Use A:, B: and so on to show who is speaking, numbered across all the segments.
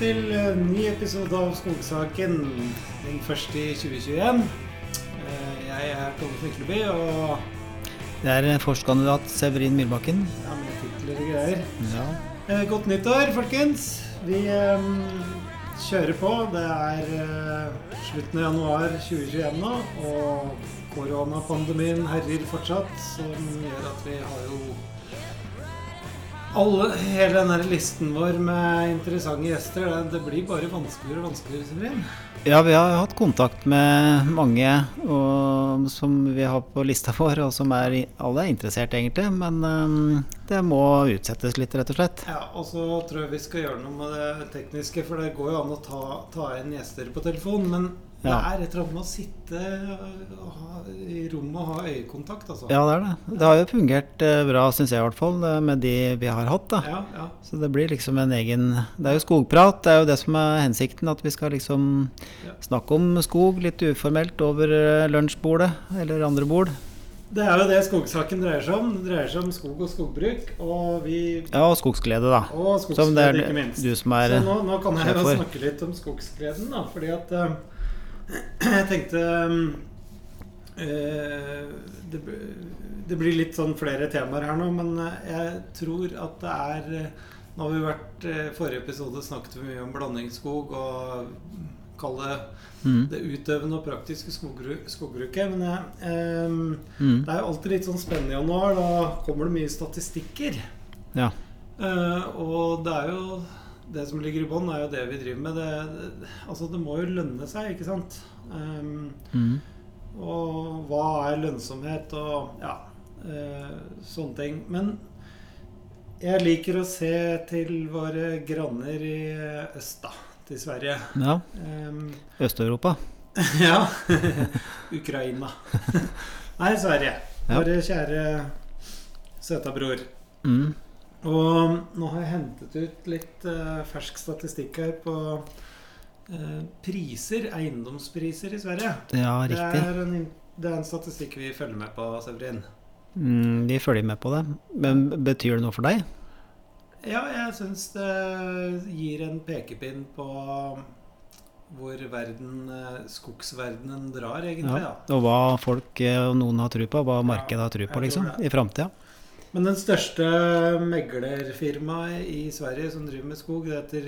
A: til en ny episode av Skogsaken. Den første i 2021. Eh, Jeg er Tove Mykleby, og
B: Det er forskerkandidat Severin Myrbakken.
A: ja, med titler og greier.
B: Ja.
A: Eh, Godt nyttår, folkens. Vi eh, kjører på. Det er eh, slutten av januar 2021 nå, og koronapandemien herjer fortsatt, som gjør at vi har jo alle, hele den her listen vår med interessante gjester, det, det blir bare vanskeligere og vanskeligere. Severin.
B: ja, vi har hatt kontakt med mange og, som vi har på lista vår, og som er alle er interessert, egentlig. Men um, det må utsettes litt, rett og slett.
A: Ja, og så tror jeg vi skal gjøre noe med det tekniske, for det går jo an å ta, ta inn gjester på telefon. Men det er rett og slett med å sitte og ha, i rommet og ha øyekontakt, altså.
B: Ja, det er det. Det har jo fungert eh, bra, syns jeg i hvert fall, eh, med de vi har hatt. da.
A: ja, ja.
B: Så det blir liksom en egen Det er jo skogprat, det er jo det som er hensikten. At vi skal liksom
A: Ja.
B: snakke om skog litt uformelt over lunsjbordet eller andre bord.
A: Det er jo det skogsaken dreier seg om. Det dreier seg om skog og skogbruk. Og vi
B: Ja, og skogsglede, da.
A: Og
B: Som det er
A: skogsglede, ikke minst.
B: du som er
A: Så nå, nå kan jeg jo snakke litt om skogsgleden, da. Fordi at eh, Jeg tenkte eh, det, det blir litt sånn flere temaer her nå, men eh, jeg tror at det er eh, Nå har vi vært Forrige episode snakket vi mye om blandingsskog og kalle det
B: mm.
A: det utøvende og praktiske skogbru- skogbruket. Men jeg, eh,
B: Mm.
A: det er jo alltid litt sånn spennende i januar. Da kommer det mye statistikker.
B: Ja.
A: Uh, og det er jo Det som ligger i bånn, er jo det vi driver med. Det, det, altså, det må jo lønne seg, ikke sant? Um,
B: Mm.
A: og hva er lønnsomhet, og ja uh, Sånne ting. Men jeg liker å se til våre granner i øst, da. Til Sverige.
B: ja.
A: Um,
B: Øst-Europa.
A: ja. Ukraina. Nei, Sverige.
B: Ja.
A: Våre kjære søtabror.
B: Mm.
A: Og nå har jeg hentet ut litt uh, fersk statistikk her på uh, priser, eiendomspriser i Sverige.
B: Ja,
A: Det
B: riktig.
A: er, en, det er en statistikk vi følger med på, Severin.
B: Mm, vi følger med på det. Men betyr det noe for deg?
A: Ja, jeg syns det gir en pekepinn på hvor verden, eh, skogsverdenen drar, egentlig.
B: Ja. Og hva folk og noen har tro på, hva markedet har tro på, liksom, i framtida.
A: Men den største meglerfirmaet i Sverige som driver med skog, det heter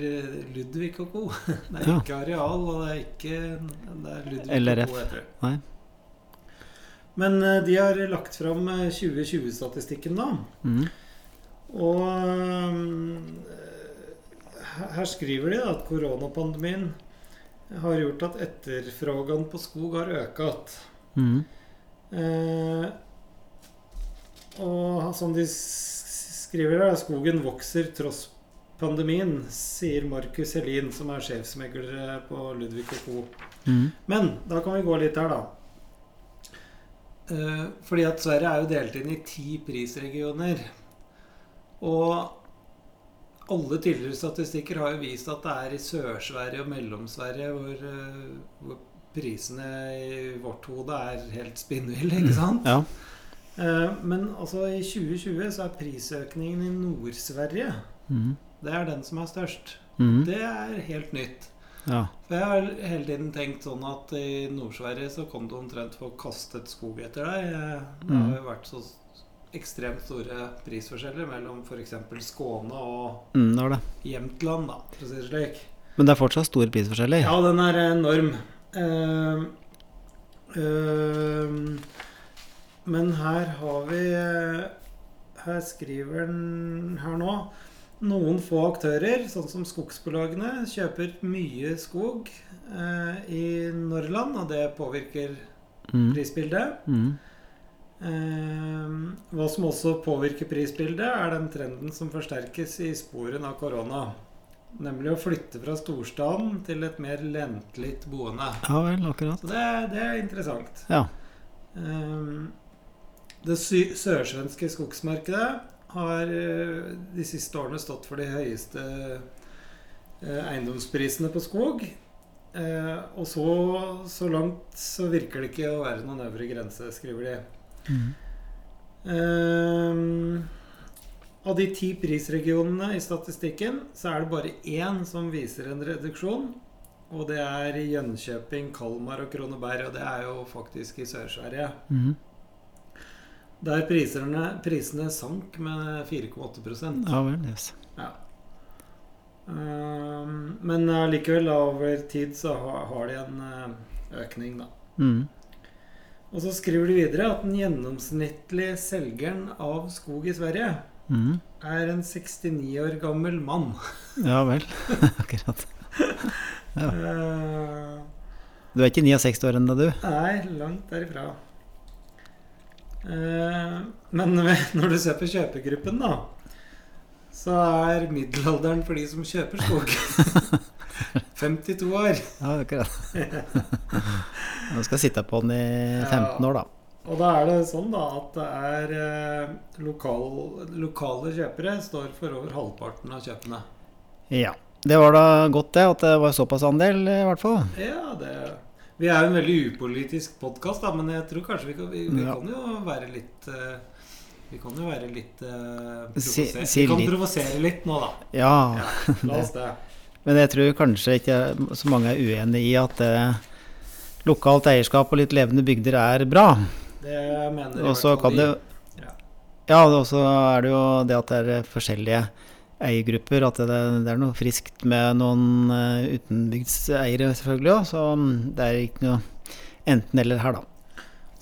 A: Ludvig og Co. Det er ikke Areal, og det er ikke det er Ludvig
B: LRF.
A: og Co.
B: Nei.
A: Men eh, de har lagt fram eh, 2020-statistikken, da.
B: Mm.
A: Og eh, her skriver de da at koronapandemien har gjort at etterfrågan på skog har økt.
B: Mm.
A: Eh, og som de skriver her, skogen vokser tross pandemien, sier Markus Helin, som er sjefsmegler på Ludvig og Co.
B: Mm.
A: Men da kan vi gå litt der, da. Eh, fordi at Sverige er jo delt inn i ti prisregioner. Og alle tidligere statistikker har jo vist at det er i Sør-Sverige og Mellom-Sverige hvor, eh, hvor prisene i vårt hode er helt spinnville, ikke sant?
B: Ja.
A: Eh, Men altså i 2020 så er prisøkningen i Nord-Sverige
B: Mm.
A: Det er den som er størst.
B: Mm.
A: Det er helt nytt.
B: ja.
A: For jeg har hele tiden tenkt sånn at i Nord-Sverige så kom du omtrent få kastet skog etter deg. Eh, Det har
B: Mm.
A: jo vært så ekstremt store prisforskjeller mellom f.eks. Skåne og
B: Mm, det det.
A: Jämtland, da, for å si det slik.
B: Men det er fortsatt store prisforskjeller.
A: Ja, den er enorm. Uh, eh, men her har vi eh, Her skriver den her nå Noen få aktører, sånn som skogsbolagene, kjøper mye skog eh, i Norrland, og det påvirker
B: Mm.
A: prisbildet.
B: Mm.
A: Eh, hva som også påvirker prisbildet, er den trenden som forsterkes i sporen av korona. Nemlig å flytte fra storstaden til et mer lentligt boende.
B: Ja vel, akkurat.
A: Så det, det er interessant.
B: Ja.
A: Eh, det sørsvenske skogsmarkedet har eh, de siste årene stått for de høyeste eh, eiendomsprisene på skog. Eh, og så, så langt så virker det ikke å være noen øvre grense, skriver de.
B: Mm.
A: Um, av de ti prisregionene i statistikken, så er det bare én som viser en reduksjon. Og det er Jönköping, Kalmar og Kroneberg. og det er jo faktisk i Sør-Sverige.
B: Mhm.
A: Der priserne, prisene sank med 4,8%
B: Ja vel, yes.
A: Ja. Ehm, men likevel, over tid så har, har de en eh, økning, da.
B: Mm.
A: Og så skriver de videre at den gjennomsnittlige selgeren av skog i Sverige
B: mm.
A: er en 69 år gammel mann.
B: Ja vel. Akkurat. Ja.
A: Eh,
B: Du er ikke 69 år ennå, du?
A: nei, langt derifra. Eh, men når du ser på kjøpegruppen, da, så er middelalderen for de som kjøper skog 52 år.
B: Ja, akkurat. Nå skal sitte på den i 15 år, da.
A: Og da er det sånn da at det er eh, lokal, lokale kjøpere står for over halvparten av kjøpene.
B: Ja. Det var da godt, det, at det var såpass andel, i hvert fall.
A: Ja, det Vi er jo en veldig upolitisk podkast, men jeg tror kanskje vi kan, vi, vi
B: Ja.
A: kan jo være litt eh, Vi kan jo være litt uh,
B: Si- si
A: Vi kan
B: litt.
A: provosere litt nå, da.
B: Ja.
A: Ja, la oss det.
B: Men jeg tror kanskje ikke så mange er uenig i at eh, lokalt eierskap og litt levende bygder er bra.
A: Det mener jeg.
B: Og så kan det.
A: Ja.
B: Ja, og så er det jo det at det er forskjellige eiergrupper. At det, det er noe friskt med noen uh, utenbygdseiere, selvfølgelig òg. Så mm, det er ikke noe enten-eller her, da.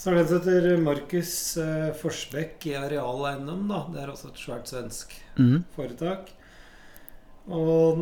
A: Så er det en som heter Markus eh, Forsbekk i Areal Eiendom. da. Det er også et svært svensk
B: mm.
A: foretak. Og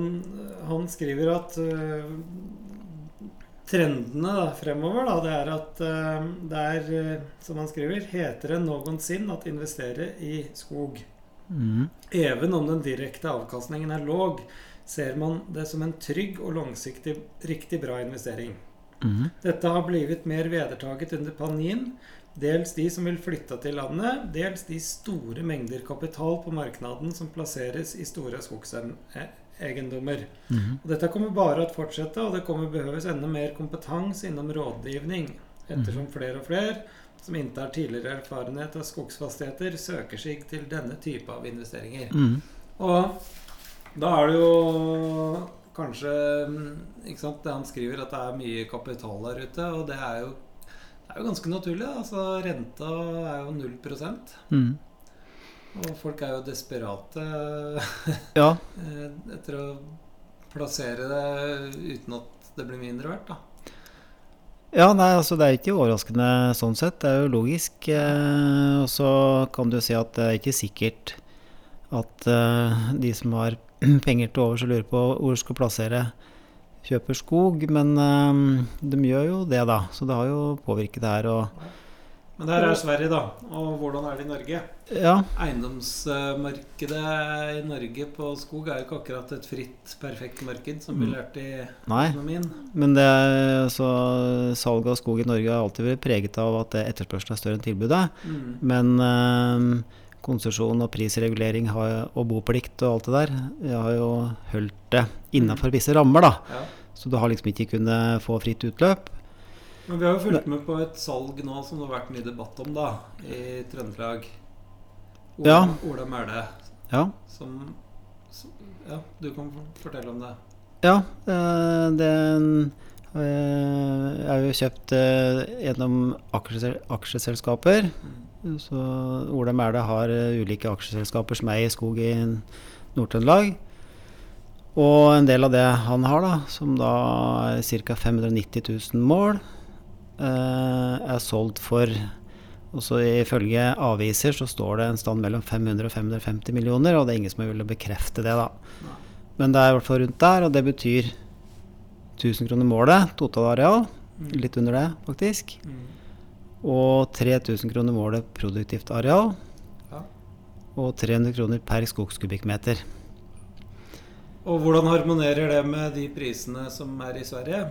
A: han skriver at uh, trendene da, fremover da, det er at uh, det er, uh, som han skriver, hetere enn noensinne at investere i skog.
B: Mhm.
A: Even om den direkte avkastningen er låg, ser man det som en trygg og langsiktig riktig bra investering.
B: Mm.
A: Dette har blitt mer vedertaget under pandemien. Dels de som vil flytte til landet, dels de store mengder kapital på marknaden som plasseres i store
B: skogseiendommer.
A: Mm. Dette kommer bare å fortsette, og det kommer behøves enda mer kompetanse innom rådgivning, ettersom flere og flere som inntar tidligere erfarenhet av skogsfastigheter, søker seg til denne type av investeringer.
B: Mm.
A: Og da er det jo kanskje mm, ikke sant, Det han skriver, at det er mye kapital der ute, og det er jo, det er jo ganske naturlig. Altså, Renta er jo 0
B: mm.
A: og folk er jo desperate
B: Ja.
A: etter å plassere det uten at det blir mindre verdt. da.
B: Ja, nei, altså det er ikke overraskende sånn sett. Det er jo logisk. Eh, og så kan du si at det er ikke sikkert at eh, de som har penger til overs og lurer på hvor de skal plassere, kjøper skog. Men eh, de gjør jo det, da. Så det har jo påvirket det her. Og
A: Men det her er Sverige, da. Og hvordan er det i Norge?
B: ja,
A: Eiendomsmarkedet i Norge på skog er jo ikke akkurat et fritt, perfekt marked, som vi
B: Mm.
A: lærte i
B: nei.
A: økonomien.
B: Men det altså, salget av skog i Norge har alltid vært preget av at etterspørselen er større enn tilbudet.
A: Mm.
B: Men eh, konsesjon og prisregulering har, og boplikt og alt det der det har jo holdt det innafor visse rammer, da.
A: Ja.
B: Så du har liksom ikke kunnet få fritt utløp.
A: Men vi har jo fulgt med på et salg nå som det har vært mye debatt om, da, i Trøndelag. Ola,
B: Ja.
A: Ola Mæle,
B: Ja,
A: som, som Ja, du kan fortelle om det.
B: ja den det eh, er jo kjøpt eh, gjennom aksjeselskaper.
A: Mm.
B: Så Ola Mæle har eh, ulike aksjeselskaper som eier skog i Nord-Trøndelag. Og en del av det han har, da, som da er ca. 590 000 mål, eh, er solgt for også Ifølge aviser så står det en stand mellom 500 og 550 millioner, og det er ingen som vil bekrefte det, da. Men det er i hvert fall rundt der, og det betyr 1000 kroner målet, totalareal.
A: Mm.
B: Litt under det, faktisk.
A: Mm.
B: Og 3000 kroner målet produktivt areal.
A: Ja.
B: Og 300 kroner per skogskubikkmeter.
A: Og hvordan harmonerer det med de prisene som er i Sverige?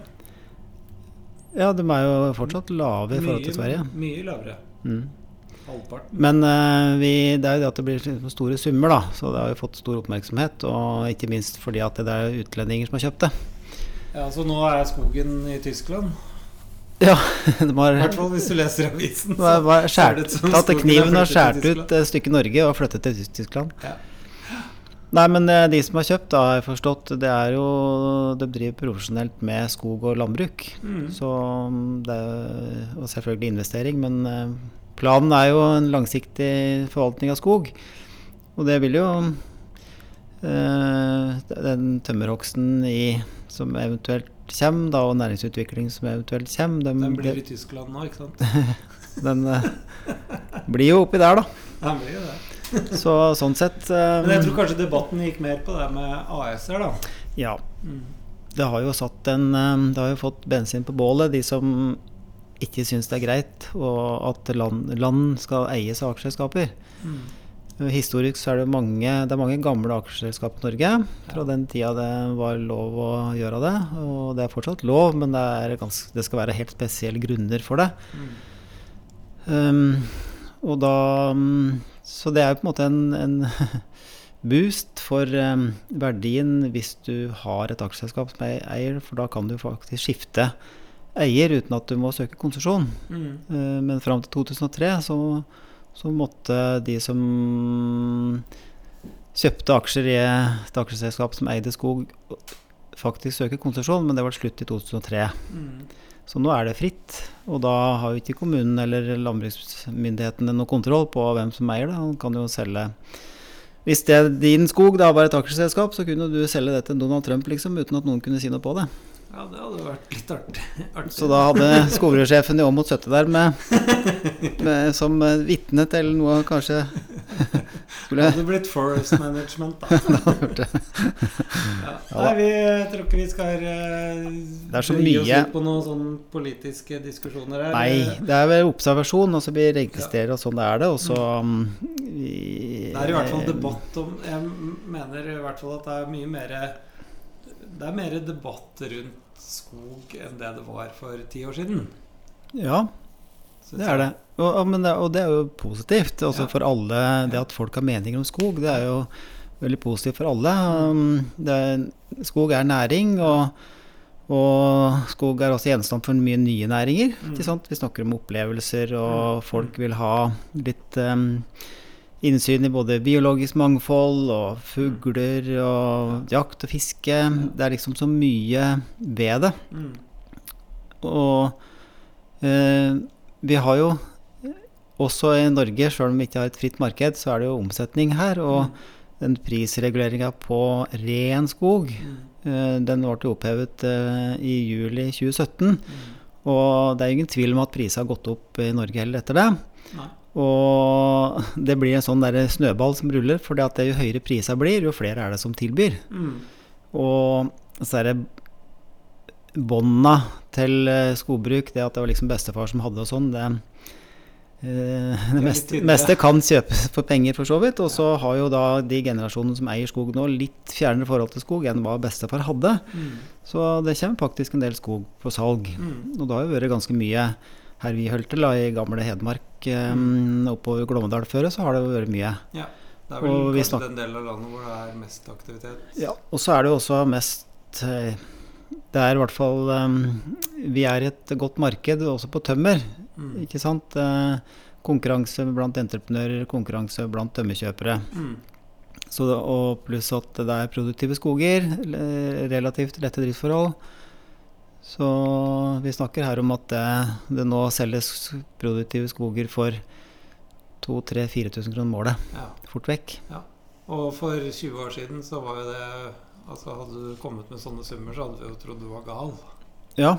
B: Ja, de er jo fortsatt lave i forhold til Sverige.
A: Mye lavere.
B: Mm. Men uh, vi, det er jo det at det blir store summer, da. Så det har jo fått stor oppmerksomhet. Og ikke minst fordi at det er utlendinger som har kjøpt det.
A: Ja, Så nå er skogen i Tyskland?
B: Ja, de har
A: I hvert fall hvis du leser avisen.
B: de har- skjært, tatt kniven og skåret ut et stykke Norge og flyttet til Tyskland.
A: Ja.
B: Nei, men eh, de som har kjøpt, da, har jeg forstått, det er jo De driver profesjonelt med skog og landbruk.
A: Mm.
B: Så mm, det er og selvfølgelig investering, men eh, planen er jo en langsiktig forvaltning av skog. Og det vil jo eh, Den tømmerhogsten i, som eventuelt kommer, da, og næringsutvikling som eventuelt kommer, de,
A: Den blir i Tyskland nå, ikke sant?
B: den eh, blir jo oppi der, da.
A: Den blir jo det.
B: Så sånn sett um,
A: Men jeg tror kanskje debatten gikk mer på det med AS-er, da.
B: Ja.
A: Mm.
B: Det har jo satt en eh, Det har jo fått bensin på bålet, de som ikke syns det er greit og at land, land skal eies av aksjeselskaper.
A: Mm.
B: Historisk så er det mange Det er mange gamle aksjeselskap i Norge fra
A: Ja.
B: den tida det var lov å gjøre det. Og det er fortsatt lov, men det, ganske, det skal være helt spesielle grunner for det.
A: Mm.
B: Um, og da um, Så det er jo på en måte en, en boost for um, verdien hvis du har et aksjeselskap som er eier, for da kan du faktisk skifte eier uten at du må søke konsesjon.
A: Mm.
B: Uh, men fram til 2003 så, så måtte de som kjøpte aksjer i et aksjeselskap som eide skog, faktisk søke konsesjon, men det var slutt i 2003.
A: Mm.
B: Så nå er det fritt, og da har jo ikke kommunen eller landbruksmyndighetene noe kontroll på hvem som eier det. Han kan jo selge Hvis det er din skog, det var et aksjeselskap, så kunne du selge det til Donald Trump liksom, uten at noen kunne si noe på det.
A: Ja, det hadde vært litt artig. artig.
B: Så da hadde skogbrukssjefen i Åmot sittet der med, med, som vitne til noe kanskje
A: Det hadde blitt forest management, da. ja. Nei, vi jeg tror ikke vi skal uh,
B: Det så
A: gi oss ut på noen sånne politiske diskusjoner her.
B: Nei, det er vel observasjon, og så vi registrerer og sånn det er det, og så um, vi-
A: Det er i hvert fall debatt om Jeg mener i hvert fall at det er mye mer Det er mer debatt rundt skog enn det det var for ti år siden.
B: Ja, Det er det. Og, det, og det er jo positivt. også
A: Ja.
B: For alle, det at folk har meninger om skog, det er jo veldig positivt for alle. Um, Det er, skog er næring, og, og skog er også gjenstand for mye nye næringer.
A: Mm.
B: Vi snakker om opplevelser, og folk vil ha litt um, innsyn i både biologisk mangfold og fugler og jakt og fiske. Det er liksom så mye ved det.
A: Mm.
B: Og eh, vi har jo også i Norge, sjøl om vi ikke har et fritt marked, så er det jo omsetning her. Og den prisreguleringa på ren skog,
A: Mm.
B: eh, den ble opphevet eh, i juli 2017.
A: Mm.
B: Og det er ingen tvil om at prisene har gått opp i Norge heller etter det.
A: Nei.
B: Og det blir en sånn der snøball som ruller, for jo høyere priser blir, jo flere er det som tilbyr.
A: Mm.
B: Og så er det bånda til eh, skogbruk, det at det var liksom bestefar som hadde og sånn, det, eh, det meste, meste kan kjøpes for penger, for så vidt. Og så har jo da de generasjonene som eier skog nå, litt fjernere forhold til skog enn hva bestefar hadde.
A: Mm.
B: Så det kommer faktisk en del skog på salg.
A: Mm.
B: Og det har jo vært ganske mye her vi holdt til, i gamle Hedmark,
A: Mm.
B: oppover Glommedal før, så har det vært mye.
A: Ja. Det er vel kanskje den delen av landet hvor det er mest aktivitet.
B: Ja, og så er det jo også mest eh, Det er i hvert fall um, Vi er i et godt marked også på tømmer,
A: Mm.
B: ikke sant? Eh, Konkurranse blant entreprenører, konkurranse blant tømmerkjøpere.
A: Mm.
B: Så og pluss at det er produktive skoger, relativt lette driftsforhold. Så vi snakker her om at det, det nå selges produktive skoger for 2000-4000 kroner målet.
A: Ja.
B: Fort vekk.
A: Og for 20 år siden så var jo det Altså Hadde du kommet med sånne summer, så hadde vi jo trodd du var gal.
B: Ja,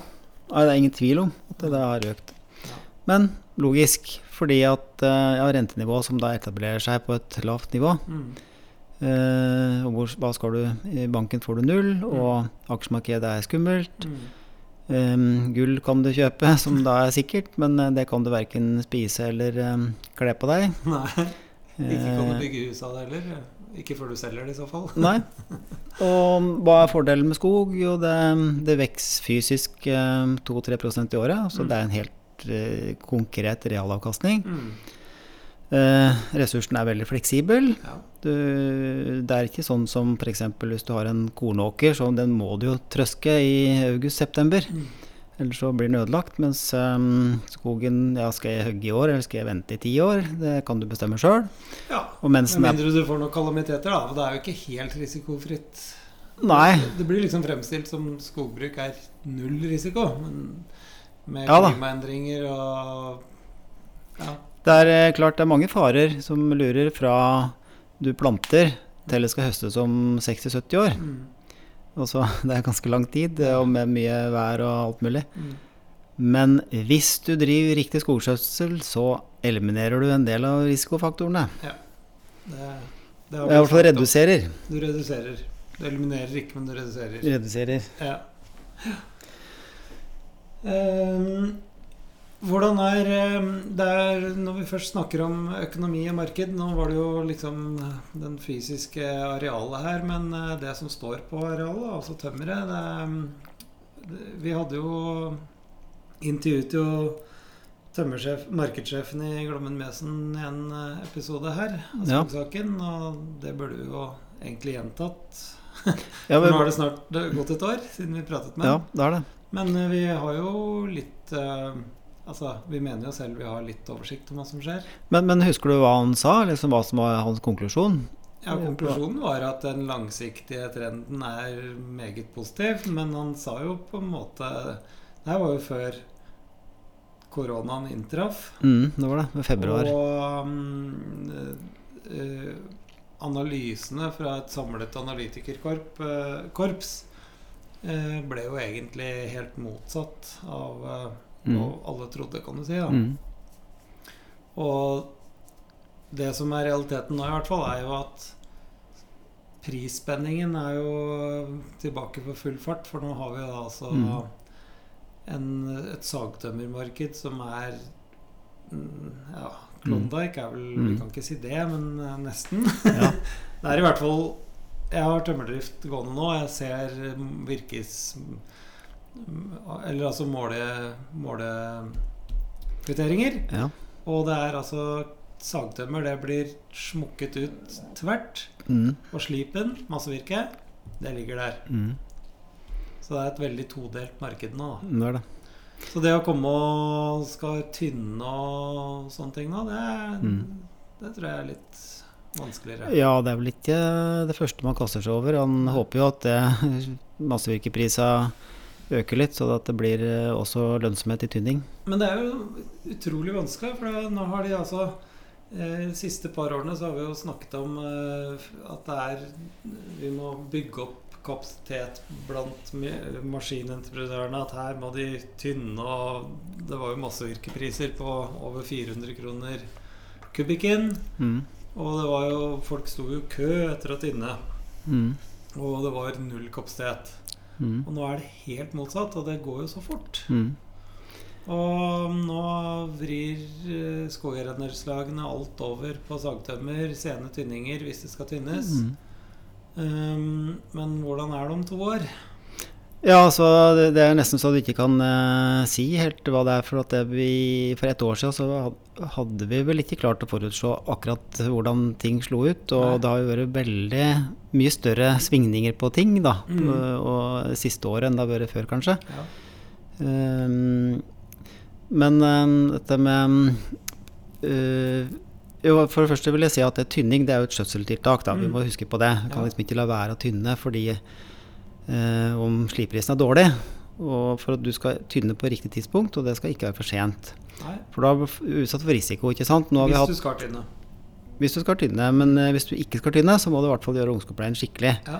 B: det er ingen tvil om at det har økt.
A: Ja.
B: Men logisk, fordi at eh, ja, rentenivået som da etablerer seg på et lavt nivå
A: Mm.
B: eh, hvor, hva skal du I banken får du null, og aksjemarkedet er skummelt.
A: Mm.
B: Eh, gull kan du kjøpe, som da er sikkert, men eh, det kan du verken spise eller eh, kle på deg.
A: Nei. Ikke kan du
B: Eh,
A: bygge hus av det heller. Ikke før du selger det, i så fall.
B: Nei. Og hva er fordelen med skog? Jo, det, det vokser fysisk eh, 2-3% i året. Så
A: Mm.
B: det er en helt eh, konkret realavkastning.
A: Mm.
B: Eh, ressursen er veldig fleksibel.
A: Ja.
B: Du, det er ikke sånn som f.eks. hvis du har en kornåker, så den må du jo trøske i august-september.
A: Mm.
B: Ellers så blir den ødelagt. Mens um, skogen ja, Skal jeg hogge i år, eller skal jeg vente i ti år? Det kan du bestemme sjøl.
A: Ja, Med mindre du får noen kalamiteter, da. For det er jo ikke helt risikofritt.
B: Nei.
A: Det blir liksom fremstilt som skogbruk er null risiko. Men med
B: Ja
A: klimaendringer og Ja.
B: Det er eh, klart det er mange farer som lurer fra du planter til det skal høstes om 60-70 år.
A: Mm.
B: Og så, Det er ganske lang tid, eh, og med mye vær og alt mulig.
A: Mm.
B: Men hvis du driver riktig skogskjøtsel, så eliminerer du en del av risikofaktorene.
A: Det, det har
B: I hvert fall reduserer.
A: Du reduserer. Du eliminerer ikke, men du reduserer.
B: Reduserer.
A: Ja. Ehm, hvordan er ehm, det er Når vi først snakker om økonomi og marked Nå var det jo liksom den fysiske arealet her, men eh, det som står på arealet, altså tømmeret det, er- Vi hadde jo intervjuet jo tømmersjef, markedssjefen i Glommen Mesen i en eh, episode her
B: Ja.
A: og det burde vi jo egentlig gjentatt.
B: Ja,
A: Nå
B: men,
A: har det snart gått et år siden vi pratet med
B: ja,
A: ham.
B: det.
A: Men eh, vi har jo litt eh, Altså, vi mener jo selv vi har litt oversikt om hva som skjer.
B: Men, men husker du hva han sa? Liksom hva som var hans konklusjon?
A: Ja, Konklusjonen var at den langsiktige trenden er meget positiv, men han sa jo på en måte Det her var jo før koronaen inntraff.
B: Mm, det var det. Med februar.
A: Og um, analysene fra et samlet analytikerkorps eh, eh, ble jo egentlig helt motsatt av
B: Mm.
A: Og alle trodde, kan du si. Da.
B: Mm.
A: Og det som er realiteten nå, i hvert fall, er jo at prisspenningen er jo tilbake på full fart. For nå har vi da altså
B: Mm.
A: en, et sagtømmermarked som er mm, Ja, Klondyke er vel Vi
B: Mm.
A: kan ikke si det, men eh, nesten.
B: Ja.
A: det er i hvert fall Jeg har tømmerdrift gående nå. Jeg ser mm, virkes mm, Eller altså måle målekvitteringer.
B: ja.
A: Og det er altså sagtømmer. Det blir smukket ut tvert.
B: Mm.
A: Og slipen, massevirke, det ligger der.
B: Mm.
A: Så det er et veldig todelt marked nå.
B: Det det.
A: Så det å komme og skal tynne og sånne ting nå, det,
B: Mm.
A: det tror jeg er litt vanskeligere.
B: Ja, det er vel ikke det første man kaster seg over. Han håper jo at det massevirkeprisa øker litt, så at det blir eh, også lønnsomhet i tynning.
A: Men det er jo utrolig vanskelig, for nå har de altså eh, De siste par årene så har vi jo snakket om eh, at det er Vi må bygge opp kapasitet blant maskinentreprenørene. At her må de tynne, og det var jo massevirkepriser på over 400 kroner kubikken.
B: Mm.
A: Og det var jo Folk sto jo kø etter å tynne.
B: Mm.
A: Og det var null kapasitet.
B: Mm.
A: Og nå er det helt motsatt, og det går jo så fort.
B: Mm.
A: Og nå vrir eh, alt over på sagtømmer, sene tynninger, hvis det skal tynnes.
B: Mm.
A: Um, men hvordan er det om to år?
B: Ja, altså det, det er nesten så du ikke kan uh, si helt hva det er. For at det vi, for et år siden så hadde vi vel ikke klart å forutse akkurat hvordan ting slo ut. Og
A: Nei.
B: det har jo vært veldig mye større svingninger på ting da.
A: Mm.
B: på, og siste året enn det har vært før, kanskje.
A: Ja.
B: Um, men ehm, dette med uh, jo, For det første vil jeg si at det tynning det er jo et skjøtseltiltak. Da. Vi
A: Mm.
B: må huske på det. Vi kan liksom ikke la være å tynne fordi om sliprisen er dårlig. Og for at du skal tynne på riktig tidspunkt, og det skal ikke være for sent.
A: Nei,
B: For da er du utsatt for risiko, ikke sant. Nå har vi
A: hvis
B: hatt,
A: du skal tynne.
B: hvis du skal tynne, men eh, hvis du ikke skal tynne, så må du i hvert fall gjøre ungskogpleien skikkelig.
A: Ja.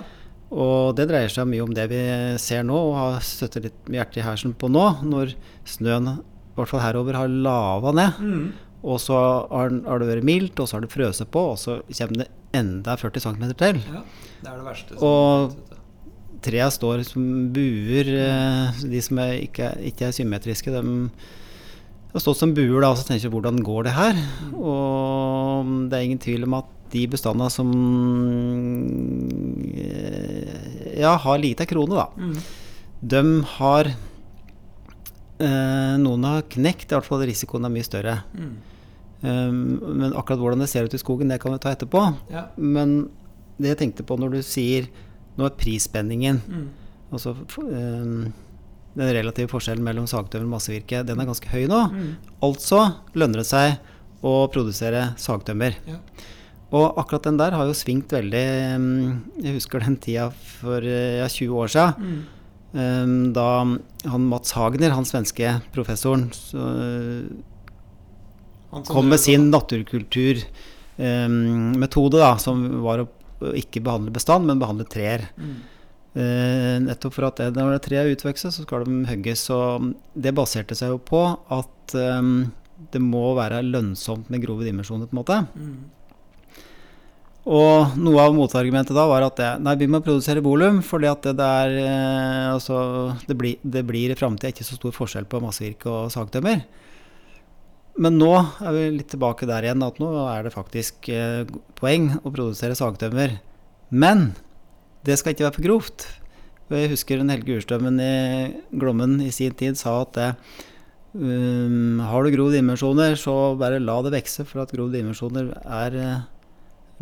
B: Og det dreier seg mye om det vi ser nå, og har støttet litt med hjertet i hersen på nå, når snøen, i hvert fall herover, har lava ned.
A: Mm.
B: Og så har, har det vært mildt, og så har det frøset på, og så kommer det enda 40 cm til.
A: ja. Det er det verste.
B: Og-. Trærne står som buer. eh, De som er ikke, ikke er symmetriske, de har stått som buer. da, og Så tenker jeg hvordan går det her? Og det er ingen tvil om at de bestandene som eh, ja, har lite krone, da,
A: Mm.
B: de har eh, Noen har knekt, i hvert fall risikoen er mye større.
A: Mm.
B: Um, men akkurat hvordan det ser ut i skogen, det kan vi ta etterpå.
A: Ja.
B: Men det jeg tenkte på når du sier Nå er prisspenningen
A: Mm.
B: Altså um, den relative forskjellen mellom sagtømmer og massevirke, den er ganske høy nå.
A: Mm.
B: Altså lønner det seg å produsere sagtømmer.
A: Ja.
B: Og akkurat den der har jo svingt veldig mm, Jeg husker den tida for eh, ja, 20 år siden.
A: Mm.
B: Um, da han Mats Hagner, han svenske professoren, så,
A: Han
B: kom med sin naturkulturmetode, da, som var å ikke behandle bestand, men behandle trær.
A: Mm.
B: Eh, nettopp for at når det treet er utvokst, så skal de hugges. Og det baserte seg jo på at um, det må være lønnsomt med grove dimensjoner, på en måte.
A: Mm.
B: Og noe av motargumentet da var at det, nei, vi må produsere volum, fordi at det, det er eh, altså, det, blir, det blir i framtida ikke så stor forskjell på massevirke og sagtømmer. Men nå er vi litt tilbake der igjen, at nå er det faktisk eh, poeng å produsere sagtømmer. Men det skal ikke være for grovt. Jeg husker en Helge Urstømmen i Glommen i sin tid sa at det, um, har du grove dimensjoner, så bare la det vokse, for at grove dimensjoner er eh,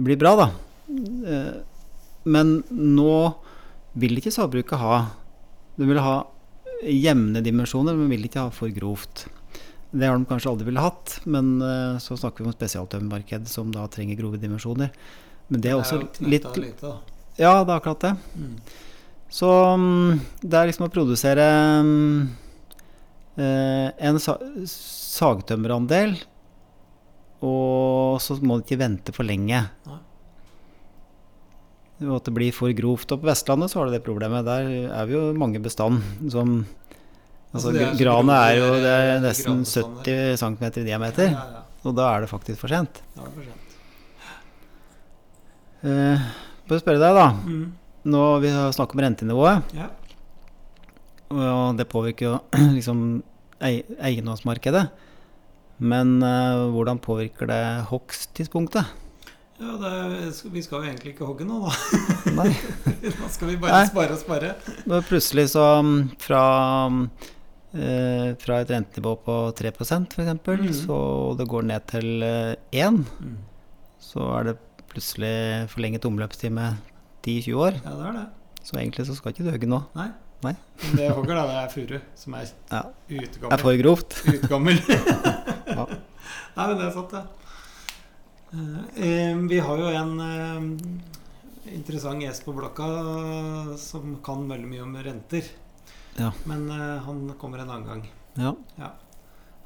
B: blir bra, da. Eh, Men nå vil ikke sagbruket ha De vil ha jevne dimensjoner, men vil ikke ha for grovt. Det har de kanskje aldri ville hatt, men eh, så snakker vi om spesialtømmermarked som da trenger grove dimensjoner. Men det er også
A: jo
B: litt
A: lite.
B: Ja, det er akkurat det.
A: Mm.
B: Så mm, det er liksom å produsere mm, eh, en sa sagtømmerandel, og så må du ikke vente for lenge.
A: Nei.
B: Og at det blir for grovt. Og på Vestlandet så har du det problemet. Der er vi jo mange bestand som Altså,
A: Altså, er
B: granet er jo det er nesten 70 cm i diameter.
A: Ja, ja, ja.
B: Og da er det faktisk for sent.
A: Da er det for sent.
B: Eh, Bare spørre deg, da.
A: Mm.
B: Nå Vi har snakket om rentenivået,
A: Ja.
B: og det påvirker jo liksom ei- eiendomsmarkedet. Men eh, hvordan påvirker det hogsttidspunktet?
A: ja det, vi skal jo egentlig ikke hogge nå, da.
B: Nei.
A: Nå skal vi bare
B: Nei.
A: spare og spare.
B: Plutselig så mm, fra, mm, eh, fra et rentenivå på 3% f.eks.,
A: mm.
B: så det går ned til eh, 1
A: Mm.
B: så er det plutselig forlenget omløpstid med 10-20 år.
A: Ja, det er det.
B: Så egentlig så skal ikke du hogge nå.
A: Nei.
B: Nei.
A: Men Det jeg hogger, da, det er furu, som er
B: Ja. Det er for grovt.
A: Utgammel.
B: Ja.
A: Nei, men det er sant, det. Eh, eh, vi har jo en eh, interessant gjest på blokka som kan veldig mye om renter.
B: Ja.
A: Men uh, han kommer en annen gang.
B: Ja.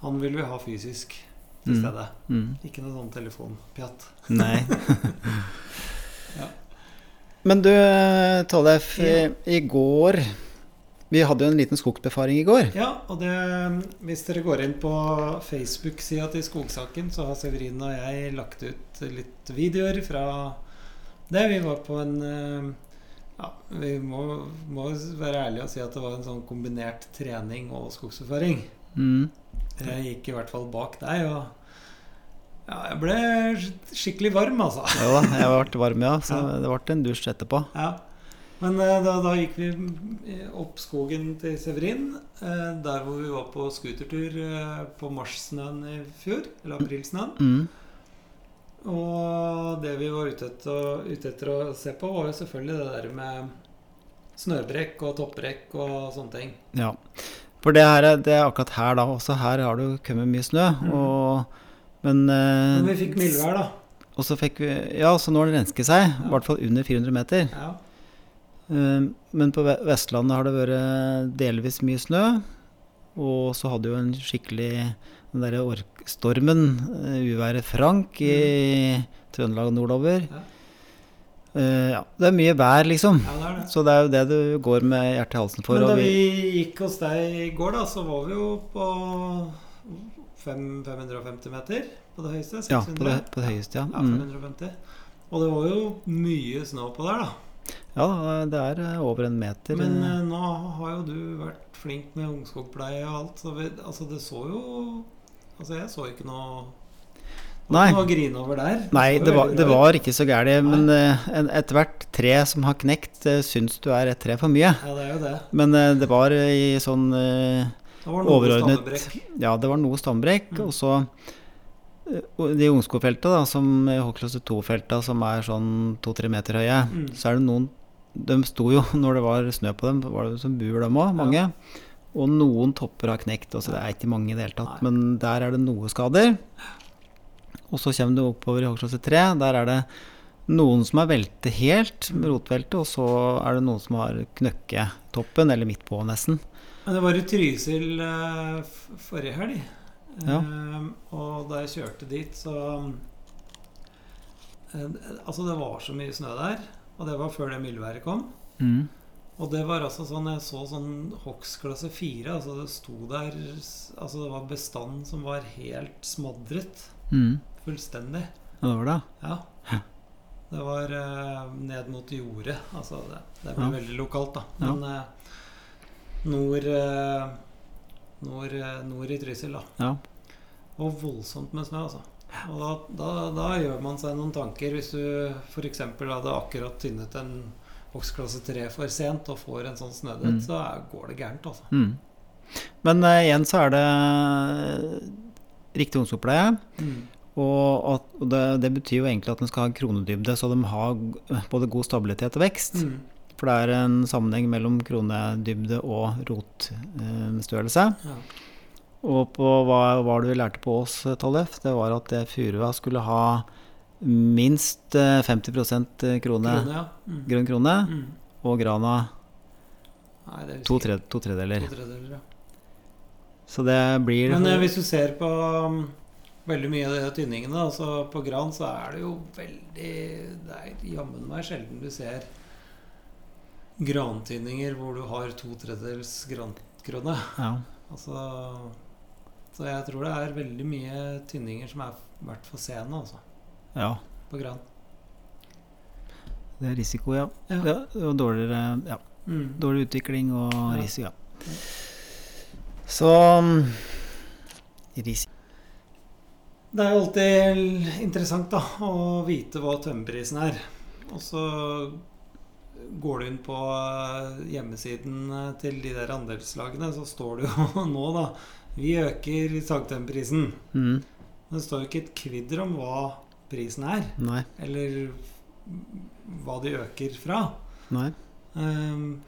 A: Han vil vi ha fysisk til
B: Mm.
A: stede.
B: Mm.
A: Ikke noe sånn telefonpjatt.
B: Nei.
A: Ja.
B: Men du, Tollef.
A: Ja.
B: I, I går Vi hadde jo en liten skogsbefaring i går.
A: Ja, og det, hvis dere går inn på Facebook-sida til Skogsaken, så har Severin og jeg lagt ut litt videoer fra det. Vi var på en eh, Ja, vi må, må være ærlige og si at det var en sånn kombinert trening og skogsoppføring.
B: Mm.
A: Jeg gikk i hvert fall bak deg, og ja, jeg ble skikkelig varm, altså.
B: Ja da, jeg ble varm, ja. Så
A: Ja.
B: det ble en dusj etterpå.
A: Ja. Men eh, da, da gikk vi opp skogen til Severin, eh, der hvor vi var på scootertur eh, på marssnøen i fjor, eller aprilsnøen.
B: Mm.
A: Og det vi var ute etter, ute etter å se på, var jo selvfølgelig det der med snøbrekk og toppbrekk og sånne ting.
B: Ja. For det, her, er- det er akkurat her, da. Også her har det jo kommet mye snø.
A: Mm.
B: Og, men eh,
A: Men vi fikk mildvær, da.
B: Og så fikk vi Ja, så nå har det rensket seg. I hvert fall under 400 meter.
A: Ja.
B: Eh, Men på Vestlandet har det vært delvis mye snø. Og så hadde jo en skikkelig Den derre ork- stormen, eh, uværet Frank i Trøndelag og nordover.
A: Ja.
B: Eh, ja, det er mye vær, liksom.
A: ja, det det.
B: Så det er jo det du går med hjertet i halsen for.
A: Men da
B: og
A: vi gikk hos deg i går, da, så var vi jo på 550 meter på det høyeste. 600.
B: ja, på det, på det høyeste, ja.
A: Ja,
B: Mm.
A: 550. Og det var jo mye snø på der, da.
B: Ja, det er eh, over en meter.
A: Men
B: eh,
A: nå har jo du vært flink med ungskogpleie og alt. Så vi, altså, det så jo Altså, jeg så ikke noe
B: Nei.
A: noe å grine over der.
B: Nei, det var, det var ikke så gærent. Men uh, en- ethvert tre som har knekt, uh, syns du er et tre for mye.
A: Ja, det er jo det.
B: Men uh, det var i sånn uh,
A: Det
B: Overordnet.
A: stammebrekk.
B: Ja, det var noe stambrekk.
A: Mm.
B: Og så de ungskogfelta, da, som Håklasse 2-felta, som er sånn to-tre meter høye,
A: Mm.
B: så er det noen De sto jo, når det var snø på dem, var det som bur, dem òg, mange. Og noen topper har knekt, altså det er ikke mange i det hele tatt. Men der er det noe skader. Og så kommer du oppover i hoggklasse 3. Der er det noen som har velte helt rotvelte, og så er det noen som har knøkket toppen, eller midt på nesten.
A: Men det var i Trysil eh, forrige helg.
B: Ja.
A: Eh, og da jeg kjørte dit, så eh, Altså, det var så mye snø der. Og det var før det mildværet kom.
B: Mm.
A: Og det var altså sånn Jeg så sånn hogstklasse 4. Altså det sto der Altså det var bestand som var helt smadret.
B: Mm.
A: Fullstendig.
B: Ja, det var det.
A: Ja. Det var eh, ned mot jordet. Altså det, det ble
B: Ja.
A: veldig lokalt, da.
B: Ja.
A: Men eh, nord, eh, nord eh, Nord i Trysil, da.
B: Ja.
A: Og voldsomt med snø, altså. Og da, da, da gjør man seg noen tanker hvis du f.eks. hadde akkurat tynnet en boksklasse 3 for sent og får en sånn snødett,
B: Mm.
A: så er, går det gærent, altså.
B: Mm. Men uh, igjen så er det riktig ungdomsoppleie. Og, at, og det, det betyr jo egentlig at den skal ha kronedybde, så de har både god stabilitet og vekst.
A: Mm.
B: For det er en sammenheng mellom kronedybde og rotstørrelse.
A: Ja.
B: Og på hva var det vi lærte på Ås, Tollef? Det var at det furua skulle ha minst eh, 50 krone,
A: Krone, ja. Mm.
B: grønn krone,
A: Mm.
B: og grana
A: Nei, det
B: to, tre, to tredeler.
A: To tredeler ja.
B: Så det blir
A: Men eh, hvis du ser på um, veldig mye av de tynningene, altså på gran, så er det jo veldig Det er jammen meg sjelden du ser grantynninger hvor du har to tredjedels grankrone.
B: Ja.
A: Altså Så jeg tror det er veldig mye tynninger som er verdt for sene, altså,
B: ja.
A: på gran.
B: Det er risiko, ja.
A: Ja.
B: ja og dårligere ja.
A: Mm.
B: Dårlig utvikling og risiko, ja. Så mm, risiko
A: Det er jo alltid interessant da, å vite hva tømmerprisen er. Og så går du inn på eh, hjemmesiden eh, til de der andelslagene, så står det jo nå, da Vi øker sagtømmerprisen.
B: mm,
A: Men det står jo ikke et kvidder om hva prisen er,
B: Nei.
A: eller hva de øker fra.
B: Nei.
A: Um,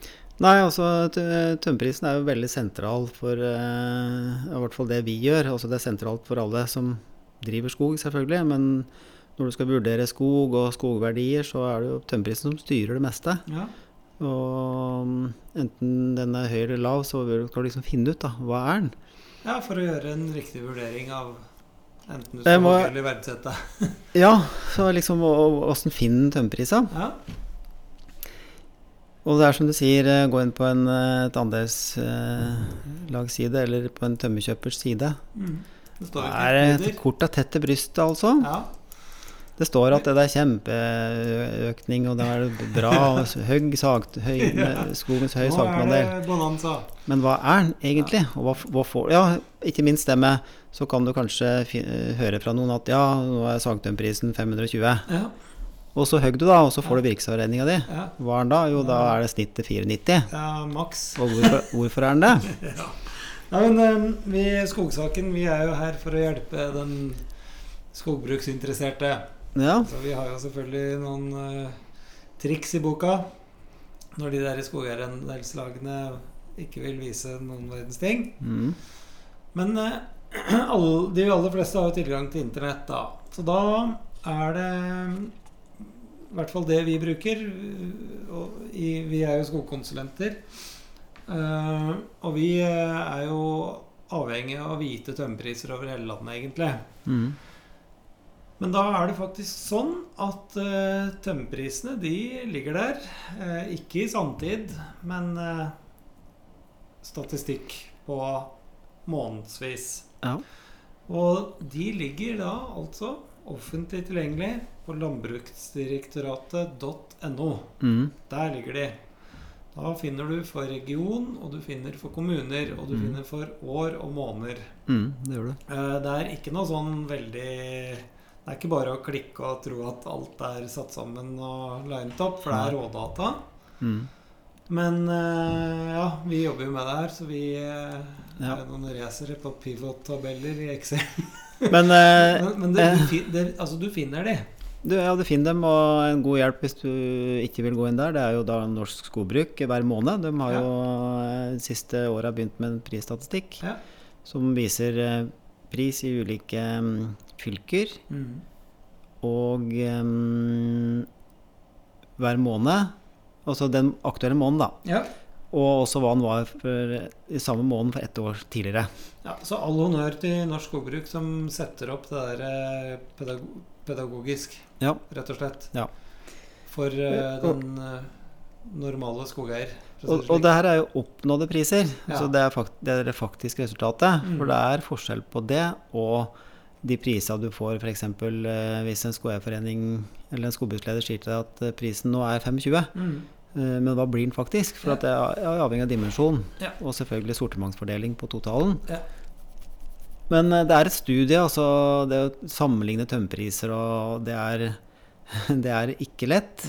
B: Nei, altså tø- tømmerprisen er jo veldig sentral for uh, i hvert fall det vi gjør. Altså det er sentralt for alle som driver skog, selvfølgelig. Men når du skal vurdere skog og skogverdier, så er det jo tømmerprisen som styrer det meste.
A: ja.
B: Og mm, enten den er høy eller lav, så skal du liksom finne ut da, hva er den.
A: ja, for å gjøre en riktig vurdering av enten du skal
B: må-
A: eller verdsette.
B: Ja, så liksom åssen finner tømmerprisa?
A: Ja.
B: Og det er som du sier, eh, gå inn på en, eh, et andelslagsside eller på en tømmerkjøpers side.
A: Mm. Det
B: Det er
A: et
B: kort av tett til brystet, altså.
A: Ja.
B: Det står at det er kjempeøkning, og det er bra og høy sagt, høy, skogens høy sagtandel. Men hva er den egentlig? Og hva, hva får Ja, ikke minst det med Så kan du kanskje høre fra noen at ja, nå er sagtømprisen 520.
A: Ja.
B: Og så høgg du, da, og så får du virksomhetsregninga di. Hva er den da? Jo, da er det snittet 490.
A: ja maks.
B: Og hvorfor, hvorfor er den det?
A: Ja. Nei, men eh, vi Skogsaken vi er jo her for å hjelpe den skogbruksinteresserte.
B: Ja.
A: Så vi har jo selvfølgelig noen uh, triks i boka når de der skogeierandelslagene ikke vil vise noen verdens ting.
B: Mm.
A: Men uh, alle, de aller fleste har jo tilgang til internett, da. Så da er det i hvert fall det vi bruker. Og i, vi er jo skogkonsulenter. Uh, og vi eh, er jo avhengig av å vite tømmerpriser over hele landet, egentlig.
B: Mm.
A: Men da er det faktisk sånn at uh, tømmerprisene de ligger der. Uh, ikke i sanntid, men uh, statistikk på månedsvis.
B: Ja.
A: Og de ligger da altså offentlig tilgjengelig på landbruksdirektoratet.no.
B: Mm.
A: Der ligger de. Da finner du for region, og du finner for kommuner, og du
B: Mm.
A: finner for år og måneder.
B: Mm. Det gjør du.
A: Uh, Det er ikke noe sånn veldig Det er ikke bare å klikke og tro at alt er satt sammen og linet opp, for det er rådata.
B: Mm.
A: Men eh, ja, vi jobber jo med det her, så vi eh,
B: Ja.
A: er noen racere på pivot-tabeller i Excel.
B: Men eh,
A: Men, men det, du, det, altså, du finner de.
B: Du, ja, du finner dem, og en god hjelp hvis du ikke vil gå inn der, det er jo da Norsk Skogbruk hver måned. De har jo de siste åra begynt med en prisstatistikk
A: Ja.
B: som viser pris i ulike mm, fylker.
A: Mm.
B: Og um, hver måned, altså den aktuelle måneden, da.
A: ja.
B: Og også hva den var for, i samme måned for ett år tidligere.
A: Ja, så all honnør til Norsk Skogbruk som setter opp det der pedag pedagogisk,
B: Ja.
A: rett og slett.
B: Ja.
A: For
B: uh,
A: den uh, normale skogeier.
B: Og,
A: det
B: og det her er jo oppnådde priser,
A: Ja.
B: så det er, fakt det er det faktiske resultatet.
A: Mm.
B: For det er forskjell på det og de prisene du får f.eks. Eh, hvis en skoeierforening eller en skogbruksleder sier til deg at eh, prisen nå er 25,
A: Mm.
B: eh, men hva blir den faktisk? For
A: Ja.
B: at det er avhengig av dimensjon,
A: Ja.
B: og selvfølgelig sortimentsfordeling på totalen.
A: Ja.
B: Men det er et studie, altså det å sammenligne tømmerpriser, og det er, det er ikke lett.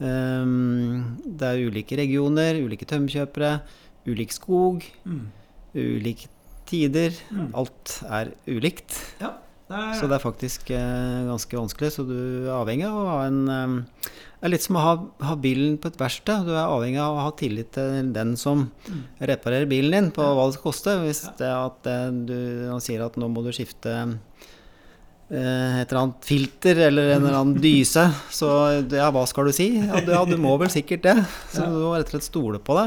B: Ehm, det er ulike regioner, ulike tømmerkjøpere, ulik skog,
A: Mm.
B: ulike tider.
A: Mm.
B: Alt er ulikt.
A: Er,
B: Så det er faktisk eh, ganske vanskelig. Så du er avhengig av å ha en Det er litt som å ha, ha bilen på et verksted. Du er avhengig av å ha tillit til den som
A: Mm.
B: reparerer bilen din, på
A: Ja.
B: hva det skal koste. Hvis
A: Ja.
B: det at det, du, han sier at nå må du skifte eh, et eller annet filter eller en eller annen dyse, så ja, hva skal du si? Ja, du, ja, du må vel sikkert det. Så du må rett og slett stole på det.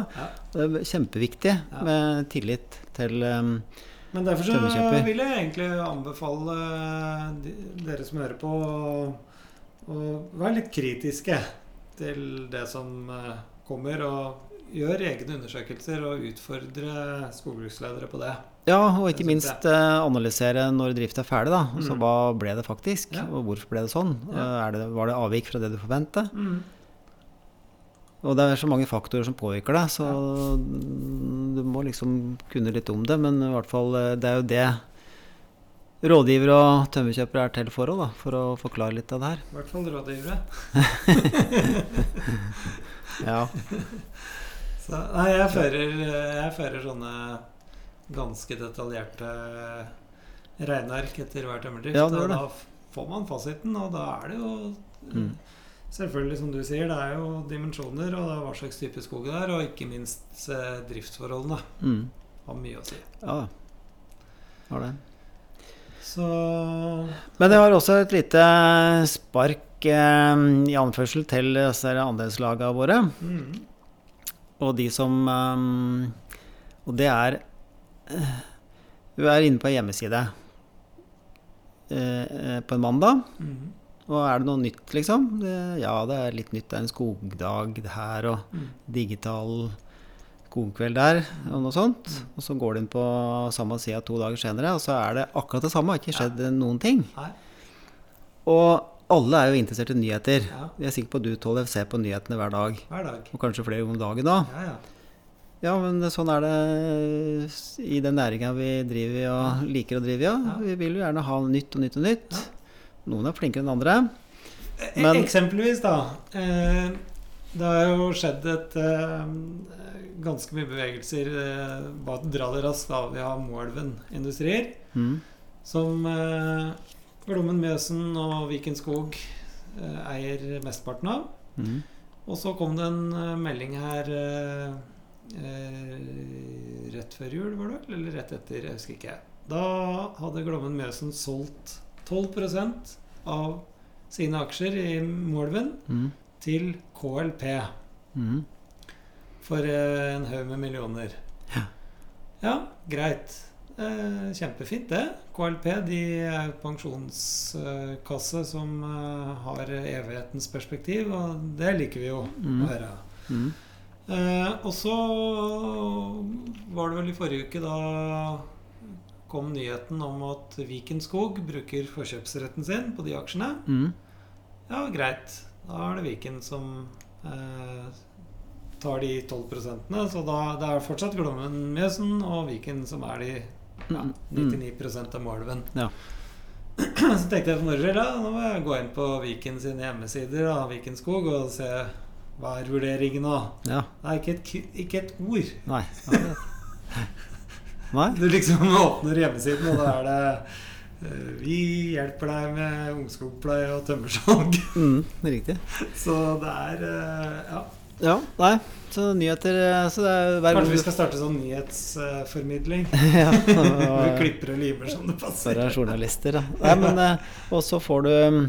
B: Det er kjempeviktig med tillit til um,
A: Men derfor så vil jeg egentlig anbefale de, dere som hører på, å, å være litt kritiske til det som eh, kommer, og gjøre egne undersøkelser og utfordre skogbruksledere på det.
B: Ja, og ikke minst eh, analysere når drift er ferdig, da. Altså
A: Mm.
B: hva ble det faktisk,
A: Ja.
B: og hvorfor ble det sånn?
A: Ja.
B: Eh, Er det, var det avvik fra det du forventet?
A: Mm.
B: Og det er så mange faktorer som påvirker deg, så du må liksom kunne litt om det. Men i hvert fall, eh, det er jo det rådgivere og tømmerkjøpere er til for òg. For å forklare litt av det her.
A: I hvert fall rådgivere.
B: Ja.
A: Så, nei, jeg fører, jeg fører sånne ganske detaljerte regneark etter hver tømmerdrift.
B: Ja,
A: og da får man fasiten, og da er det jo
B: Mm.
A: Selvfølgelig, som du sier, det er jo dimensjoner, og det er hva slags type skog det er, og ikke minst eh, driftsforholdene
B: Mm.
A: har mye å si.
B: ja. Har det.
A: Så
B: Men det var også et lite spark eh, i anførsel til disse andelslagene våre.
A: mm,
B: Og de som um, Og det er eh, Du er inne på hjemmeside eh, eh, på en mandag.
A: mm,
B: Og er det noe nytt, liksom? Det, ja, det er litt nytt. Det er en skogdag det her, og
A: mm,
B: digital skogkveld der, og noe sånt.
A: Mm.
B: Og så går du inn på samme sida to dager senere, og så er det akkurat det samme. Har ikke skjedd noen ting.
A: Nei.
B: Og alle er jo interessert i nyheter.
A: Ja,
B: Jeg er sikker på at du, Tollef, ser på nyhetene hver dag.
A: hver dag.
B: Og kanskje flere om dagen da.
A: Ja, ja.
B: Ja, men sånn er det i den næringa vi driver i og liker å drive i. Ja. Vi vil jo gjerne ha nytt og nytt og nytt. Noen er flinkere enn andre.
A: E-
B: Men-
A: Eksempelvis, da. Eh, det har jo skjedd et eh, ganske mye bevegelser. Eh, bare dra det raskt av. Vi har Moelven Industrier,
B: Mm.
A: som Glommen, Mjøsen og Viken Skog eh, eier mesteparten av.
B: Mm.
A: Og så kom det en eh, melding her eh, eh, rett før jul, var det vel? Eller rett etter, jeg husker ikke. Da hadde Glommen Mjøsen solgt 12% av sine aksjer i Moelven
B: Mm.
A: til KLP
B: Mm.
A: for eh, en haug med millioner.
B: Ja.
A: Ja, greit. Eh, kjempefint, det. KLP de er jo pensjonskasse som eh, har evighetens perspektiv, og det liker vi jo
B: Mm.
A: å høre.
B: Mm.
A: Eh, og så var det vel i forrige uke da kom nyheten om at Viken Skog bruker forkjøpsretten sin på de aksjene.
B: Mm.
A: Ja, greit. Da er det Viken som eh, tar de 12 prosentene. Så da det er fortsatt Glommen Mjøsen og Viken som er de ja,
B: Mm.
A: 99 av Moelven.
B: Ja.
A: Så tenkte jeg for moro skyld, nå må jeg gå inn på Viken sine hjemmesider, da, Viken Skog, og se hva er vurderingen nå.
B: Ja.
A: Det er ikke et, ikke et ord.
B: Nei. Nei.
A: Du liksom åpner hjemmesiden, og da er det Eh, Vi hjelper deg med ungskogpleie og tømmersalg.
B: Mm, riktig.
A: Så det er eh, Ja.
B: Ja, nei, så nyheter eh, så er
A: Kanskje vi skal starte sånn nyhetsformidling.
B: ja,
A: Vi
B: og-
A: klipper og limer som det passer.
B: Bare journalister, da. Nei, men eh, Og så får du mm,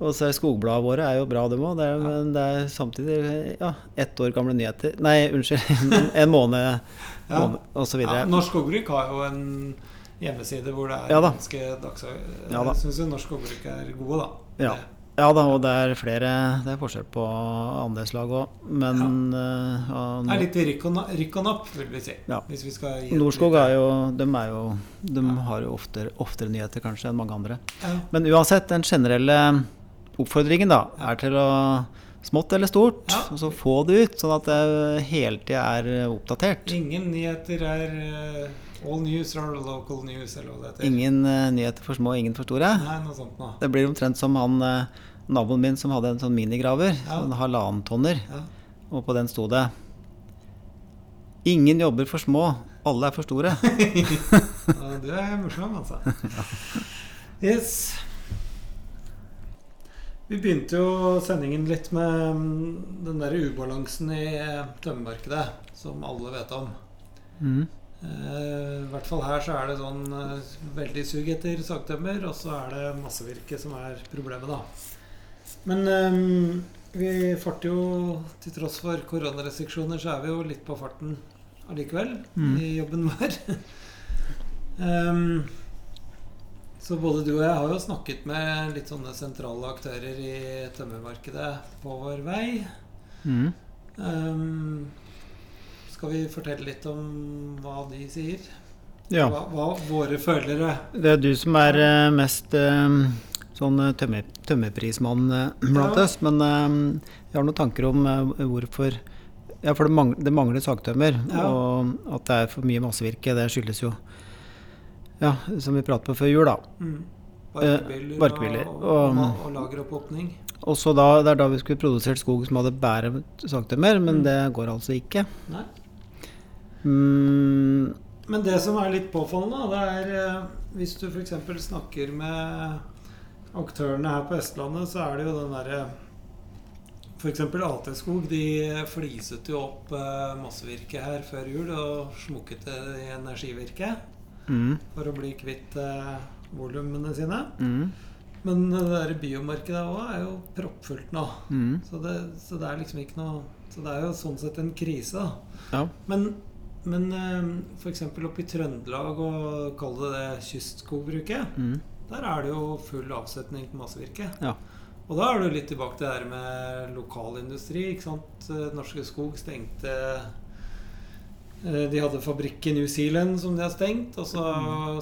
B: Og så er skogbladene våre er jo bra, dem òg. Men det er samtidig ja, ett år gamle nyheter. Nei, unnskyld. En, måned,
A: Ja.
B: måned og så videre.
A: Ja, Norsk Skogbruk har jo en hjemmeside hvor det er
B: Ja
A: ganske dags...
B: Ja da.
A: Jeg syns jo Norsk Skogbruk er gode, da.
B: Ja. Ja da, og det er flere Det er forskjell på andelslag òg, men eh, ja,
A: Det er litt rykk og, na- og napp, vil vi si.
B: Ja.
A: Hvis vi skal gi
B: Norskog er jo De, er jo, de har jo oftere, oftere nyheter kanskje enn mange andre.
A: ja.
B: Men uansett, den generelle oppfordringen da er til å Smått eller stort,
A: Ja.
B: og så få det ut, sånn at det hele tida er oppdatert.
A: Ingen nyheter er eh, All news or local news, eller hva det heter.
B: Ingen uh, nyheter for små, ingen for store.
A: Nei, noe sånt nå.
B: Det blir omtrent som han eh, naboen min som hadde en sånn minigraver.
A: Ja.
B: Sånn halvannen tonner.
A: Ja.
B: Og på den sto det Ingen jobber for små, alle er for store.
A: Ja, du er morsom, altså. Yes. Vi begynte jo sendingen litt med mm, den der ubalansen i eh, tømmermarkedet, som alle vet om.
B: Mm.
A: Eh, I hvert fall her så er det sånn eh, veldig sug etter sagtømmer, og så er det massevirke som er problemet, da. Men um, vi farter jo, til tross for koronarestriksjoner, så er vi jo litt på farten allikevel
B: Mm.
A: i jobben vår. um, så både du og jeg har jo snakket med litt sånne sentrale aktører i tømmermarkedet på vår vei.
B: Mm.
A: Um, skal vi fortelle litt om hva de sier?
B: Ja.
A: Hva, hva våre følere
B: Det er du som er eh, mest eh, sånn eh, tømmer, tømmerprismann eh, blant oss. Men eh, jeg har noen tanker om hvorfor Ja, for det, mangler, det mangler sagtømmer.
A: Ja.
B: Og at det er for mye massevirke, det skyldes jo Ja, som vi pratet på før jul, da.
A: mm. Barkebiler,
B: barkebiler,
A: og,
B: og-
A: og, og lageroppåpning.
B: Og så da, Det er da vi skulle produsert skog som hadde bare sagtømmer, men
A: Mm.
B: det går altså ikke.
A: Nei.
B: Mm,
A: Men det som er litt påfallende, det er hvis du f.eks. snakker med aktørene her på Østlandet, så er det jo den derre F.eks. AT Skog. De fliset jo opp massevirket her før jul og smukket det i energivirket
B: mm,
A: for å bli kvitt eh, volumene sine.
B: mm,
A: Men det der biomarkedet òg er jo proppfullt nå.
B: mm,
A: Så det, så det er liksom ikke noe Så det er jo sånn sett en krise, da.
B: ja.
A: Men, men f.eks. oppe i Trøndelag, og kall det det kystskogbruket,
B: Mm,
A: der er det jo full avsetning på massevirke.
B: Ja.
A: Og da er du litt tilbake til det her med lokalindustri. ikke sant? Eh, Norske Skog stengte eh, De hadde fabrikk i New Zealand som de har stengt. Og så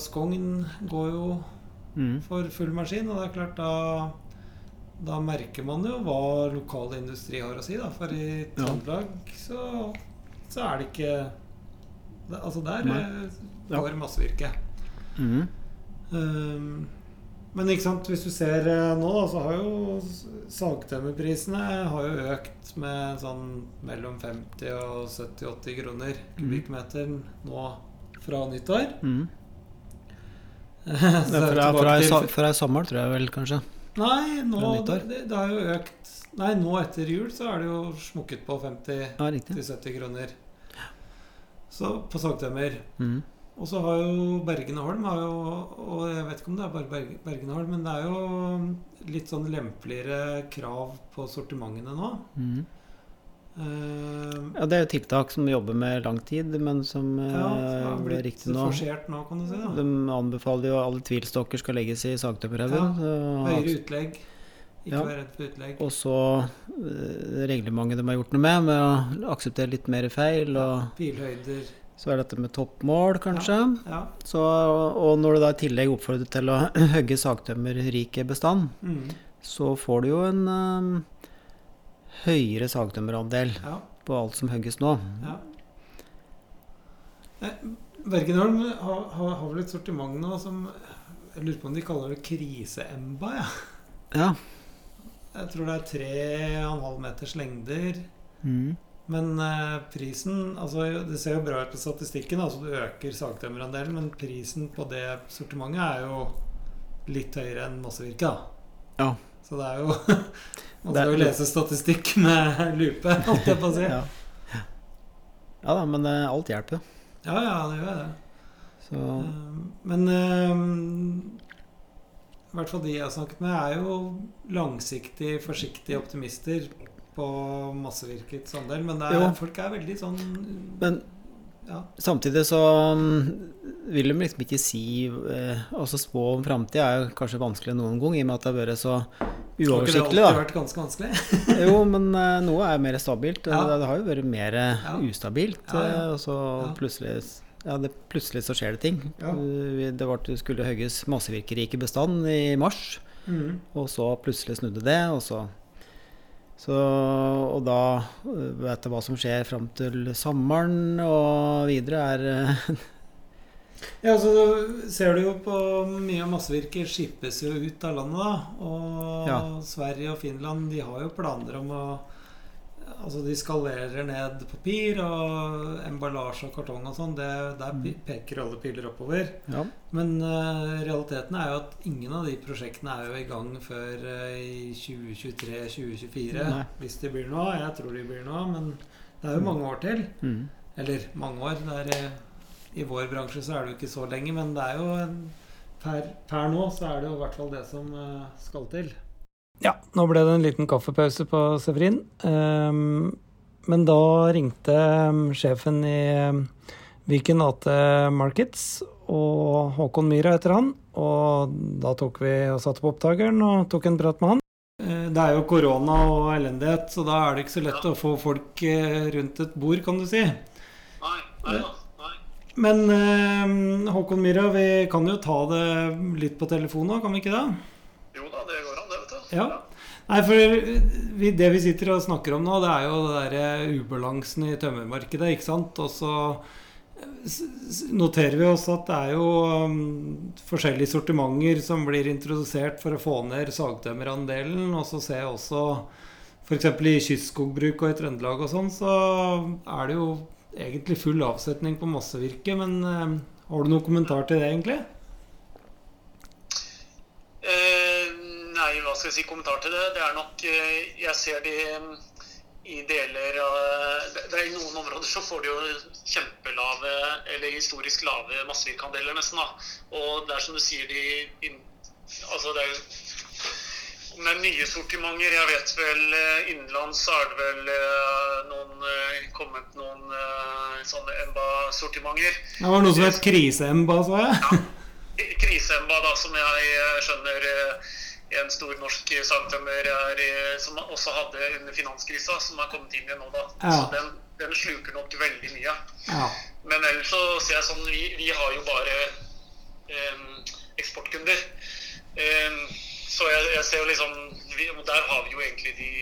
A: Skogn går jo
B: mm,
A: for full maskin. Og det er klart, da, da merker man jo hva lokal industri har å si. Da. For i
B: Ja.
A: Trøndelag så, så er det ikke Altså der eh,
B: Ja.
A: går massevirke.
B: mm,
A: Um, men hvis du ser eh, nå, så har jo sagtømmerprisene har jo økt med sånn mellom 50 og 70-80 kroner kubikkmeteren nå fra nyttår.
B: mm. Fra, fra, i fra i sommer, tror jeg vel, kanskje.
A: Nei, nå, det, det, jo økt Nei, nå etter jul så er det jo smukket på 50-70 kroner. Så på sagtømmer.
B: Mm.
A: Og så har jo Bergen og Holm har jo, Og jeg vet ikke om det er bare Berg- Bergen og Holm, men det er jo litt sånn lempeligere krav på sortimentene nå.
B: Mm.
A: Uh,
B: Ja, det er jo tiltak som vi jobber med lang tid, men som
A: ja,
B: eh,
A: blitt
B: riktig nå.
A: nå, kan du si. da
B: De anbefaler jo alle tvilstokker skal legges i sagtømmerhaugen.
A: Høyere utlegg. Ikke
B: Ja.
A: vær redd for utlegg.
B: Og så eh, reglementet de har gjort noe med, med å akseptere litt mer feil. Og
A: Bilhøyder.
B: Så er dette med toppmål, kanskje.
A: Ja.
B: Så, og når du da i tillegg oppfordrer til å hogge sagtømmerrike bestand,
A: Mm,
B: så får du jo en um, høyere sagtømmerandel
A: ja.
B: på alt som hogges nå.
A: ja. Eh, Bergenholm har, har, har vel et sortiment nå som Jeg lurer på om de kaller det krise-emba. Ja.
B: Ja.
A: Jeg tror det er tre og en halv meters lengder.
B: Mm.
A: Men eh, prisen altså Det ser jo bra ut på statistikken, altså du øker sagtømmerandelen, men prisen på det sortimentet er jo litt høyere enn massevirke.
B: Ja.
A: Så det er jo Man skal jo lese statistikk med lupe, holdt jeg på å si.
B: Ja, ja da, men eh, alt hjelper.
A: Ja, ja, det gjør det.
B: Så
A: Eh, Men i hvert fall de jeg har snakket med, er jo langsiktig forsiktige optimister på massevirkets andel. Men er,
B: Jo.
A: folk er veldig sånn
B: Men
A: ja.
B: samtidig så mm, vil de liksom ikke si eh, spå om framtida er kanskje vanskelig noen gang, i og med at det har vært så
A: Har ikke det
B: har
A: alltid vært ganske vanskelig?
B: Jo, men eh, noe er mer stabilt.
A: Ja.
B: Det, det har jo vært mer
A: Ja.
B: ustabilt.
A: Ja, ja.
B: eh, Og så plutselig ja, det, plutselig så skjer det ting.
A: Ja.
B: Eh, Det var, det skulle hogges massevirkerike bestand i mars,
A: Mm.
B: og så plutselig snudde det, og så så, og da øh, vet du hva som skjer fram til sommeren og videre, er øh,
A: Ja, så ser du jo på mye av massevirket skippes jo ut av landet, da. Og
B: Ja.
A: Sverige og Finland de har jo planer om å Altså de skalerer ned papir og emballasje og kartong og sånn. Der peker alle piler oppover.
B: Ja.
A: Men uh, realiteten er jo at ingen av de prosjektene er jo i gang før uh, i 2023-2024. Hvis de blir noe. Jeg tror de blir noe men det er jo mange år til.
B: Mm.
A: Eller mange år. Der, er, eh, I vår bransje så er det jo ikke så lenge, men det er jo en, per, per nå så er det jo i hvert fall det som uh, skal til. Ja, nå ble det en liten kaffepause på Severin. Ehm, men da ringte ehm, sjefen i ehm, Viken AT Markets, og Håkon Myhra heter han. Og da tok vi og satte på opptakeren og tok en prat med han. Eh, Det er jo korona og elendighet, så da er det ikke så lett å få folk eh, rundt et bord, kan du si.
C: Nei, nei da. Nei.
A: Men eh, Håkon Myhra, vi kan jo ta det litt på telefon nå, kan vi ikke det?
C: Jo da, det
A: Ja. Nei, for det vi sitter og snakker om nå, det er jo det der ubalansen i tømmermarkedet, ikke sant? Og så noterer vi oss at det er jo um, forskjellige sortimenter som blir introdusert for å få ned sagtømmerandelen. Og så ser jeg også f.eks. i kystskogbruk og i Trøndelag og sånn, så er det jo egentlig full avsetning på massevirke. Men eh, har du noen kommentar til det, egentlig?
C: Eh, nei, hva skal jeg si kommentar til det? Det er nok eh, Jeg ser de mm, i deler av det, det er I noen områder så får de jo kjempelave, eller historisk lave massevirkandeler, nesten. da. Og det er som du sier, de Altså, det er jo med nye sortimenter. Jeg vet vel eh, innenlands så er det vel eh, noen eh, kommet noen eh, sånne EMBA-sortimenter.
A: Det var noe som het Krise-Emba, så jeg.
C: Krisemba, da, som jeg eh, skjønner eh, en stor norsk sagtømmer som også hadde under finanskrisa, som har kommet inn igjen nå. da.
A: Ja.
C: Så den, den sluker nok veldig mye.
A: Ja.
C: Men ellers så ser jeg sånn Vi, vi har jo bare em, eksportkunder. Em, så jeg, jeg ser jo liksom vi, Der har vi jo egentlig de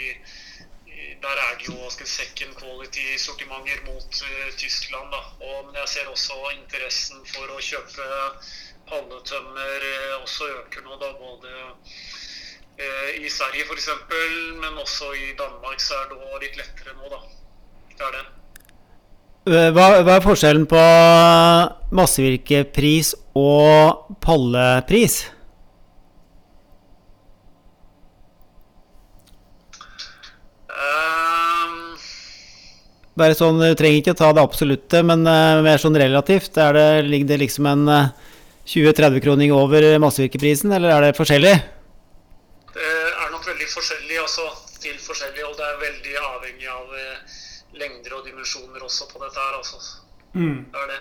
C: der er det jo skal vi, second quality-sortimenter mot uh, Tyskland. da. Og, men jeg ser også interessen for å kjøpe palletømmer eh, også øker nå, da, både eh, i Sverige f.eks., men også i Danmark så er det litt lettere nå, da. Det er det.
B: Øh, Hva, hva er forskjellen på massevirkepris og pallepris?
C: Ehm,
B: Bare sånn, Du trenger ikke ta det absolutte, men mer sånn relativt. Er det, ligger det liksom en øh, 20-30 kroning over massevirkeprisen, eller er det forskjellig?
C: det er nok veldig forskjellig altså, til forskjellig, og det er veldig avhengig av eh, lengder og dimensjoner også på dette her. Altså.
A: Mm.
C: Det er det.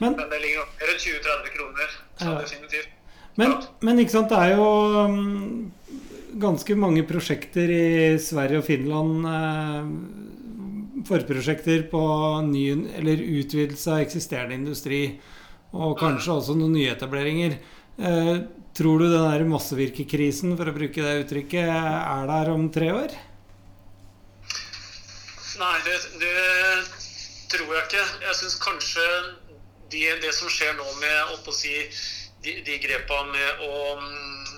A: Men,
C: Men det ligger nok enn 20-30 kroner. Så
A: Ja.
C: definitivt.
A: men, men ikke sant, det er jo um, ganske mange prosjekter i Sverige og Finland. Uh, forprosjekter på ny, eller utvidelse av eksisterende industri. Og kanskje også noen nyetableringer. Eh, tror du den der massevirkekrisen, for å bruke det uttrykket, er der om tre år?
C: Nei, det, det tror jeg ikke. Jeg syns kanskje de, det som skjer nå med å si, de, de grepa med å mm,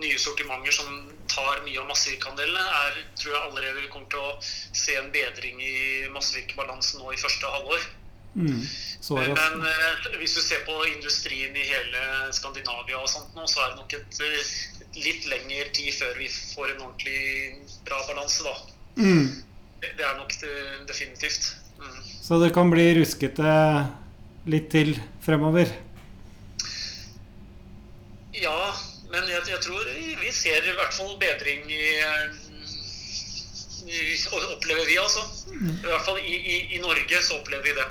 C: nye sortimenter som tar mye av massevirkeandelene, tror jeg allerede vi kommer til å se en bedring i massevirkebalansen nå i første halvår.
A: Mm. Raskt.
C: Men eh, hvis du ser på industrien i hele Skandinavia og sånt nå, så er det nok et, eh, et litt lengre tid før vi får en ordentlig bra balanse, da.
A: Mm.
C: Det det er nok det, definitivt. Mm.
A: Så det kan bli ruskete litt til fremover.
C: Ja, men jeg, jeg tror vi ser i hvert fall bedring i, i Opplever vi, altså. I hvert fall i, i, i Norge så opplever vi det.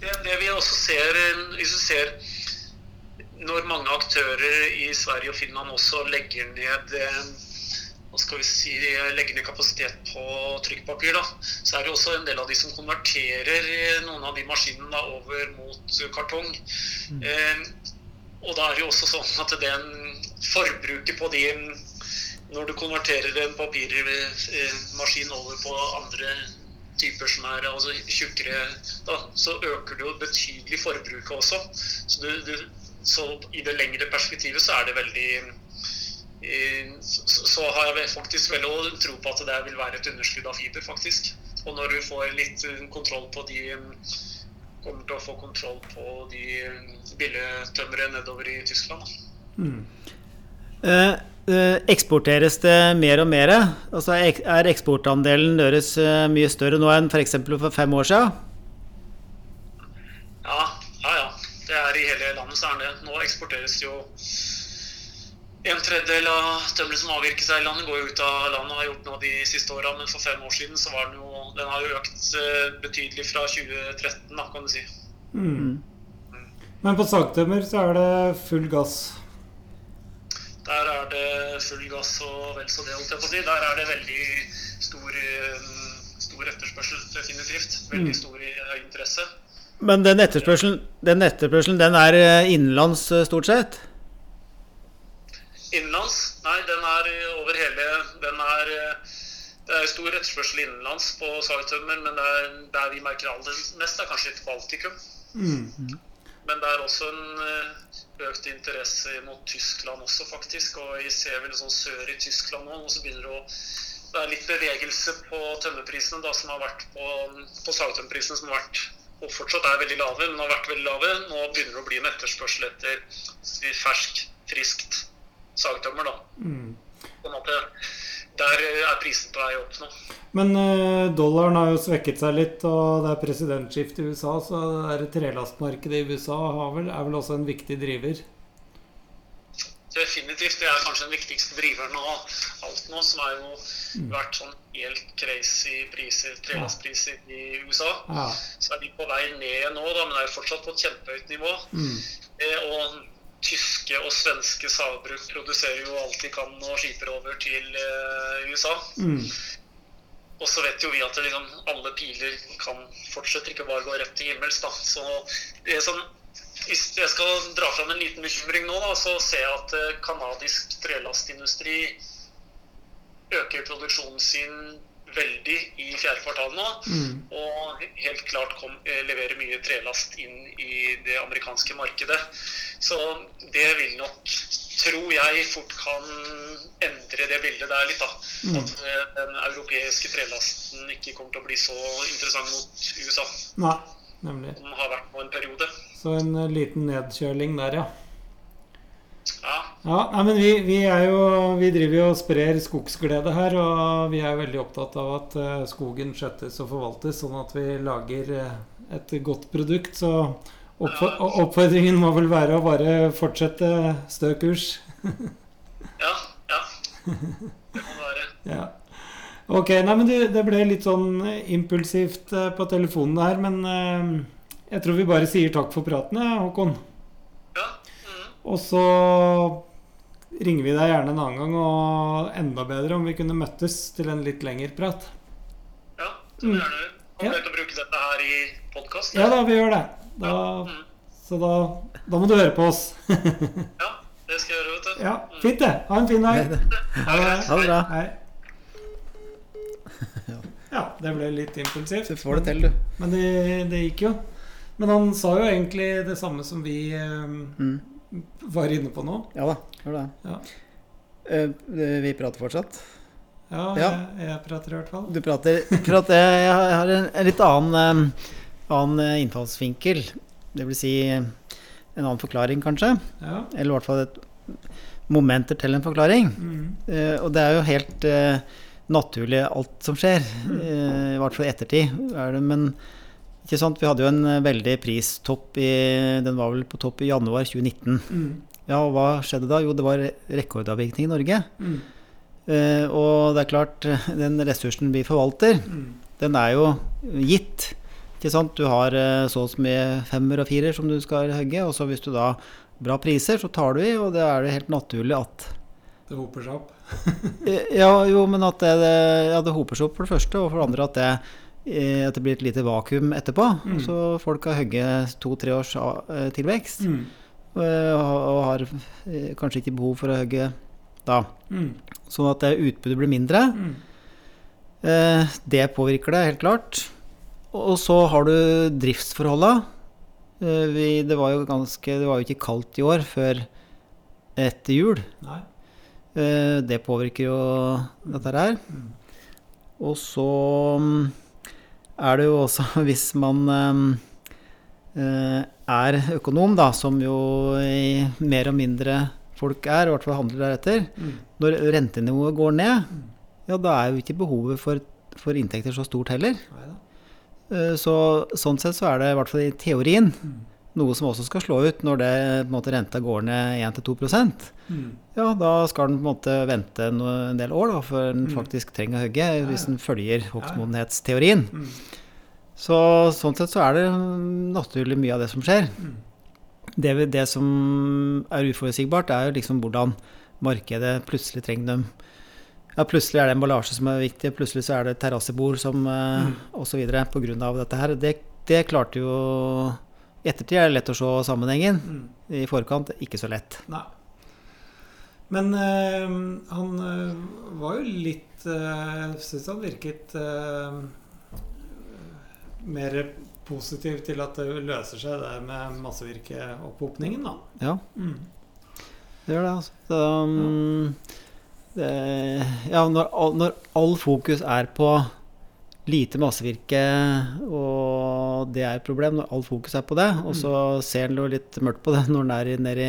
C: Det. Det vi også ser, hvis du ser når mange aktører i Sverige og Finland også legger ned eh, hva skal vi si, legger ned kapasitet på trykkpapir, da, så er det også en del av de som konverterer eh, noen av de maskinene da, over mot kartong. Eh, og da er det jo også sånn at den forbruket på de Når du konverterer en papirmaskin over på andre typer som er altså tjukkere, da, så øker det jo betydelig forbruket også. Så, du, du, så i det lengre perspektivet så er det veldig i, så, så har jeg faktisk veldig tro på at det vil være et underskudd av fiber, faktisk. Og når du får litt eh, kontroll på de kommer til å få kontroll på de billigtømmeret nedover i Tyskland.
B: Eh, eh, eksporteres det mer og mer? Altså, er eksportandelen deres eh, mye større nå enn f.eks. For, for fem år siden?
C: Ja, ja, ja. Det er I hele landet så er det. Nå eksporteres jo en tredjedel av tømmeret som avvirkes her i landet, går ut av landet og har gjort noe de siste åra. Men for fem år siden så var den jo Den har jo økt eh, betydelig fra 2013, da, kan du si.
A: Mm. Men på sagtømmer så er det full gass.
C: Der er det full gass og vel så det, holdt jeg på å si. Der er det veldig stor, eh, stor etterspørsel, definitivt. Veldig stor eh, interesse.
B: Men den etterspørselen, den, etterspørselen, den er eh, innenlands eh, stort sett?
C: Innenlands? Nei, den er over hele Den er Det er stor etterspørsel innenlands på sagtømmer, men det er, der vi merker aller mest, er kanskje litt Baltikum.
A: Mm.
C: Men det er også en økt interesse mot Tyskland også, faktisk. Og vi ser vel sånn sør i Tyskland nå, og så begynner det å det er litt bevegelse på tømmerprisene da, som har vært på, på sagtømmerprisene som har vært og fortsatt er veldig lave, men har vært veldig lave. Nå begynner det å bli en etterspørsel etter fersk, friskt sagtømmer. da.
A: Mm.
C: Sånn at det, der er prisen på vei opp nå.
A: Men eh, dollaren har jo svekket seg litt, og det er presidentskifte i USA, så det trelastmarkedet i USA har vel, er vel også en viktig driver.
C: Definitivt. Det er kanskje den viktigste driveren av alt nå, som har jo vært sånn helt crazy priser, trelastpriser i USA.
A: Ja.
C: Så er de på vei ned nå, da, men er jo fortsatt på et kjempehøyt nivå.
A: Mm.
C: Eh, og tyske og svenske sagbruk produserer jo alt de kan og skiper over til eh, USA.
A: Mm.
C: Og så vet jo vi at liksom, alle piler kan fortsette, ikke bare gå rett til himmels. Da. Så det sånn, hvis jeg skal dra fram en liten bekymring nå, da, så ser jeg at eh, kanadisk trelastindustri øker produksjonen sin veldig i fjerde kvartal nå.
A: Mm.
C: Og helt klart kom, eh, leverer mye trelast inn i det amerikanske markedet. Så det vil nok, tror jeg, fort kan endre det bildet der litt. da.
A: Mm.
C: At eh, den europeiske trelasten ikke kommer til å bli så interessant mot USA,
A: Nei, nemlig.
C: som har vært på en periode.
A: Så en eh, liten nedkjøling der, ja.
C: Ja,
A: Ja, nei, men vi, vi er jo Vi driver jo og sprer skogsglede her, og vi er jo veldig opptatt av at eh, skogen skjøttes og forvaltes, sånn at vi lager eh, et godt produkt. Så oppfor, oppfordringen må vel være å bare fortsette stø kurs.
C: ja, ja. Det må være.
A: Ja. Ok, nei, men det, det ble litt sånn impulsivt eh, på telefonen her, men jeg tror vi bare sier takk for praten, Håkon.
C: Ja.
A: Og så ringer vi deg gjerne en annen gang, og enda bedre om vi kunne møttes til en litt lengre prat.
C: Ja, så gjerne gjøre.
A: Ja.
C: Til å bruke dette her i podkast?
A: Ja da, vi gjør det. Da,
C: Mm.
A: så da, da må du høre på oss.
C: Ja, det skal jeg gjøre, vet du.
A: Ja, Fint, det. Ha en fin dag.
B: Ha det bra.
A: Hei. Ja, det ble litt impulsivt.
B: Du får det til, du.
A: Men det, det gikk jo. Men han sa jo egentlig det samme som vi eh,
B: Mm.
A: Var inne på nå.
B: Ja da, gjør det.
A: Ja.
B: Uh, vi prater fortsatt.
A: Ja,
B: Ja.
A: Jeg, jeg prater i hvert fall.
B: Du prater, prater Jeg har en, en litt annen, eh, annen eh, innfallsvinkel. Det vil si en annen forklaring, kanskje.
A: Ja.
B: Eller i hvert fall et momenter til en forklaring.
A: Mm.
B: Uh, og det er jo helt uh, naturlig alt som skjer, eh, i hvert fall i ettertid. Er det, men ikke sant, vi hadde jo en eh, veldig pristopp i Den var vel på topp i januar 2019.
A: Mm.
B: Ja, og hva skjedde da? Jo, det var rekordavvirkning i Norge.
A: Mm.
B: Eh, og det er klart, den ressursen vi forvalter,
A: Mm.
B: den er jo gitt. Ikke sant? Du har eh, så og så mye femmer og firer som du skal hogge, og så hvis du da bra priser, så tar du i, og det er det helt naturlig at
A: Det hoper seg opp.
B: Eh, Ja, jo, men at det, det- ja, det hoper seg opp for det første, og for det andre at det, at det blir et lite vakuum etterpå.
A: Mm.
B: Så folk har hogget to-tre års eh, tilvekst,
A: Mm.
B: eh, og har eh, kanskje ikke behov for å hogge da.
A: Mm.
B: Sånn at det utbudet blir mindre.
A: Mm.
B: Eh, Det påvirker det, helt klart. Og så har du driftsforholda. Eh, Det var jo ganske Det var jo ikke kaldt i år før etter jul.
A: Nei.
B: Eh, Det påvirker jo dette her.
A: Mm.
B: Og så mm, er det jo også hvis man eh, eh, er økonom, da, som jo mer og mindre folk er, i hvert fall handler deretter,
A: Mm.
B: når rentenivået går ned,
A: Mm.
B: ja, da er jo ikke behovet for, for inntekter så stort heller. Eh, Så sånn sett så er det i hvert fall i teorien
A: Mm.
B: Noe som også skal slå ut når det, måte, renta går ned 1-2
A: Mm.
B: Ja, da skal den på en måte vente en del år da, før den
A: Mm.
B: faktisk trenger å hogge, hvis
A: ja.
B: den følger hogstmodenhetsteorien.
A: Mm.
B: Så sånn sett så er det naturlig mye av det som skjer.
A: Mm.
B: Det, det som er uforutsigbart, er jo liksom hvordan markedet plutselig trenger dem. Ja, plutselig er det emballasje som er viktig, plutselig så er det terrassebord som eh,
A: Mm.
B: grunn av dette her. Det, det klarte jo I ettertid er det lett å se sammenhengen.
A: Mm.
B: I forkant ikke så lett.
A: Nei. Men øh, han øh, var jo litt øh, Syns han virket eh, mer positiv til at det løser seg, det med massevirkeopphopningen, da.
B: Ja.
A: Mm.
B: Det gjør det, altså. Så, um, det, ja, når, når all fokus er på lite massevirke, og det er et problem, når alt fokus er på det, og så ser en jo litt mørkt på det når en er i- nede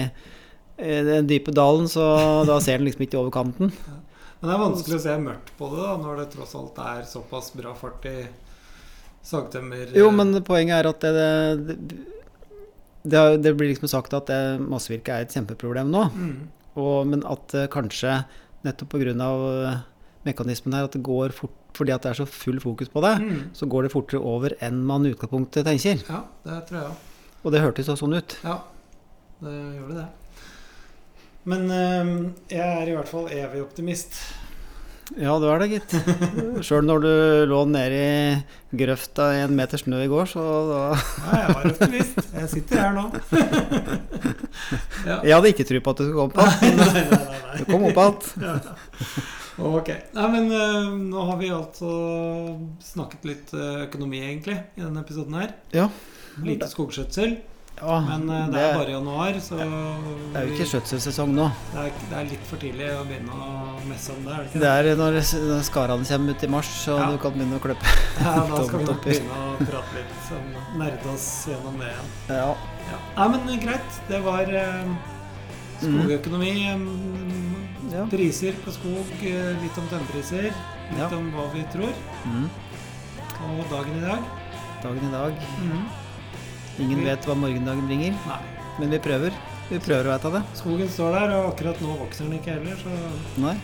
B: eh, den dype dalen, så da ser en liksom ikke over kanten.
A: Men det er vanskelig å se mørkt på det da, når det tross alt er såpass bra fart i sagtømmer...
B: Jo, men poenget er at det, det, det, det blir liksom sagt at massevirke er et kjempeproblem nå.
A: mm.
B: Og, men at eh, kanskje nettopp pga. mekanismen her, at det går fort fordi at det er så full fokus på det,
A: Mm.
B: så går det fortere over enn man i utgangspunktet tenker.
A: Ja, det tror jeg òg.
B: Og det hørtes jo sånn ut.
A: Ja, det gjorde det. Men øh, jeg er i hvert fall evig optimist.
B: Ja, du er det, gitt. Sjøl når du lå nede i grøfta i en meter snø i går, så da
A: Nei, jeg var optimist. Jeg sitter her nå. ja.
B: Jeg hadde ikke tro på at du skulle komme på.
A: Nei, nei, nei, nei.
B: Du kom opp igjen.
A: Ja. Ok. Nei, men eh, nå har vi altså snakket litt eh, økonomi, egentlig, i denne episoden her.
B: Ja.
A: Lite skogskjøtsel.
B: Ja,
A: Men eh, det er bare januar, så
B: Det er jo ikke skjøtselsesong nå.
A: det, er, det er litt for tidlig å begynne å messe om det, er det ikke?
B: Det er når når skarene kommer ut i mars, så
A: Ja.
B: du kan begynne å kløpe.
A: Ja, da skal vi nok begynne å prate litt, sånn, nerde oss gjennom det igjen.
B: Ja.
A: Ja. Nei, men greit. Det var eh, skogøkonomi. eh,
B: Ja.
A: Priser på skog, eh, litt om tømmerpriser, litt om hva vi tror,
B: Mm.
A: og dagen i dag.
B: Dagen i dag.
A: Mhm.
B: Ingen
A: Vi-
B: vet hva morgendagen bringer,
A: Nei.
B: men vi prøver. Vi prøver å vite det.
A: Skogen står der, og akkurat nå vokser den ikke heller, så
B: Nei.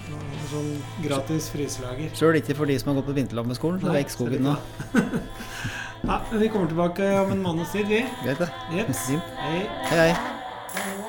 A: sånn gratis fryselager.
B: Sjøl ikke for de som har gått på vinterlammeskolen. Så vekk skogen nå.
A: Nei, men vi kommer tilbake om en måneds tid, vi.
B: Greit, det. Yep.
A: Hei.
B: Hei, hei.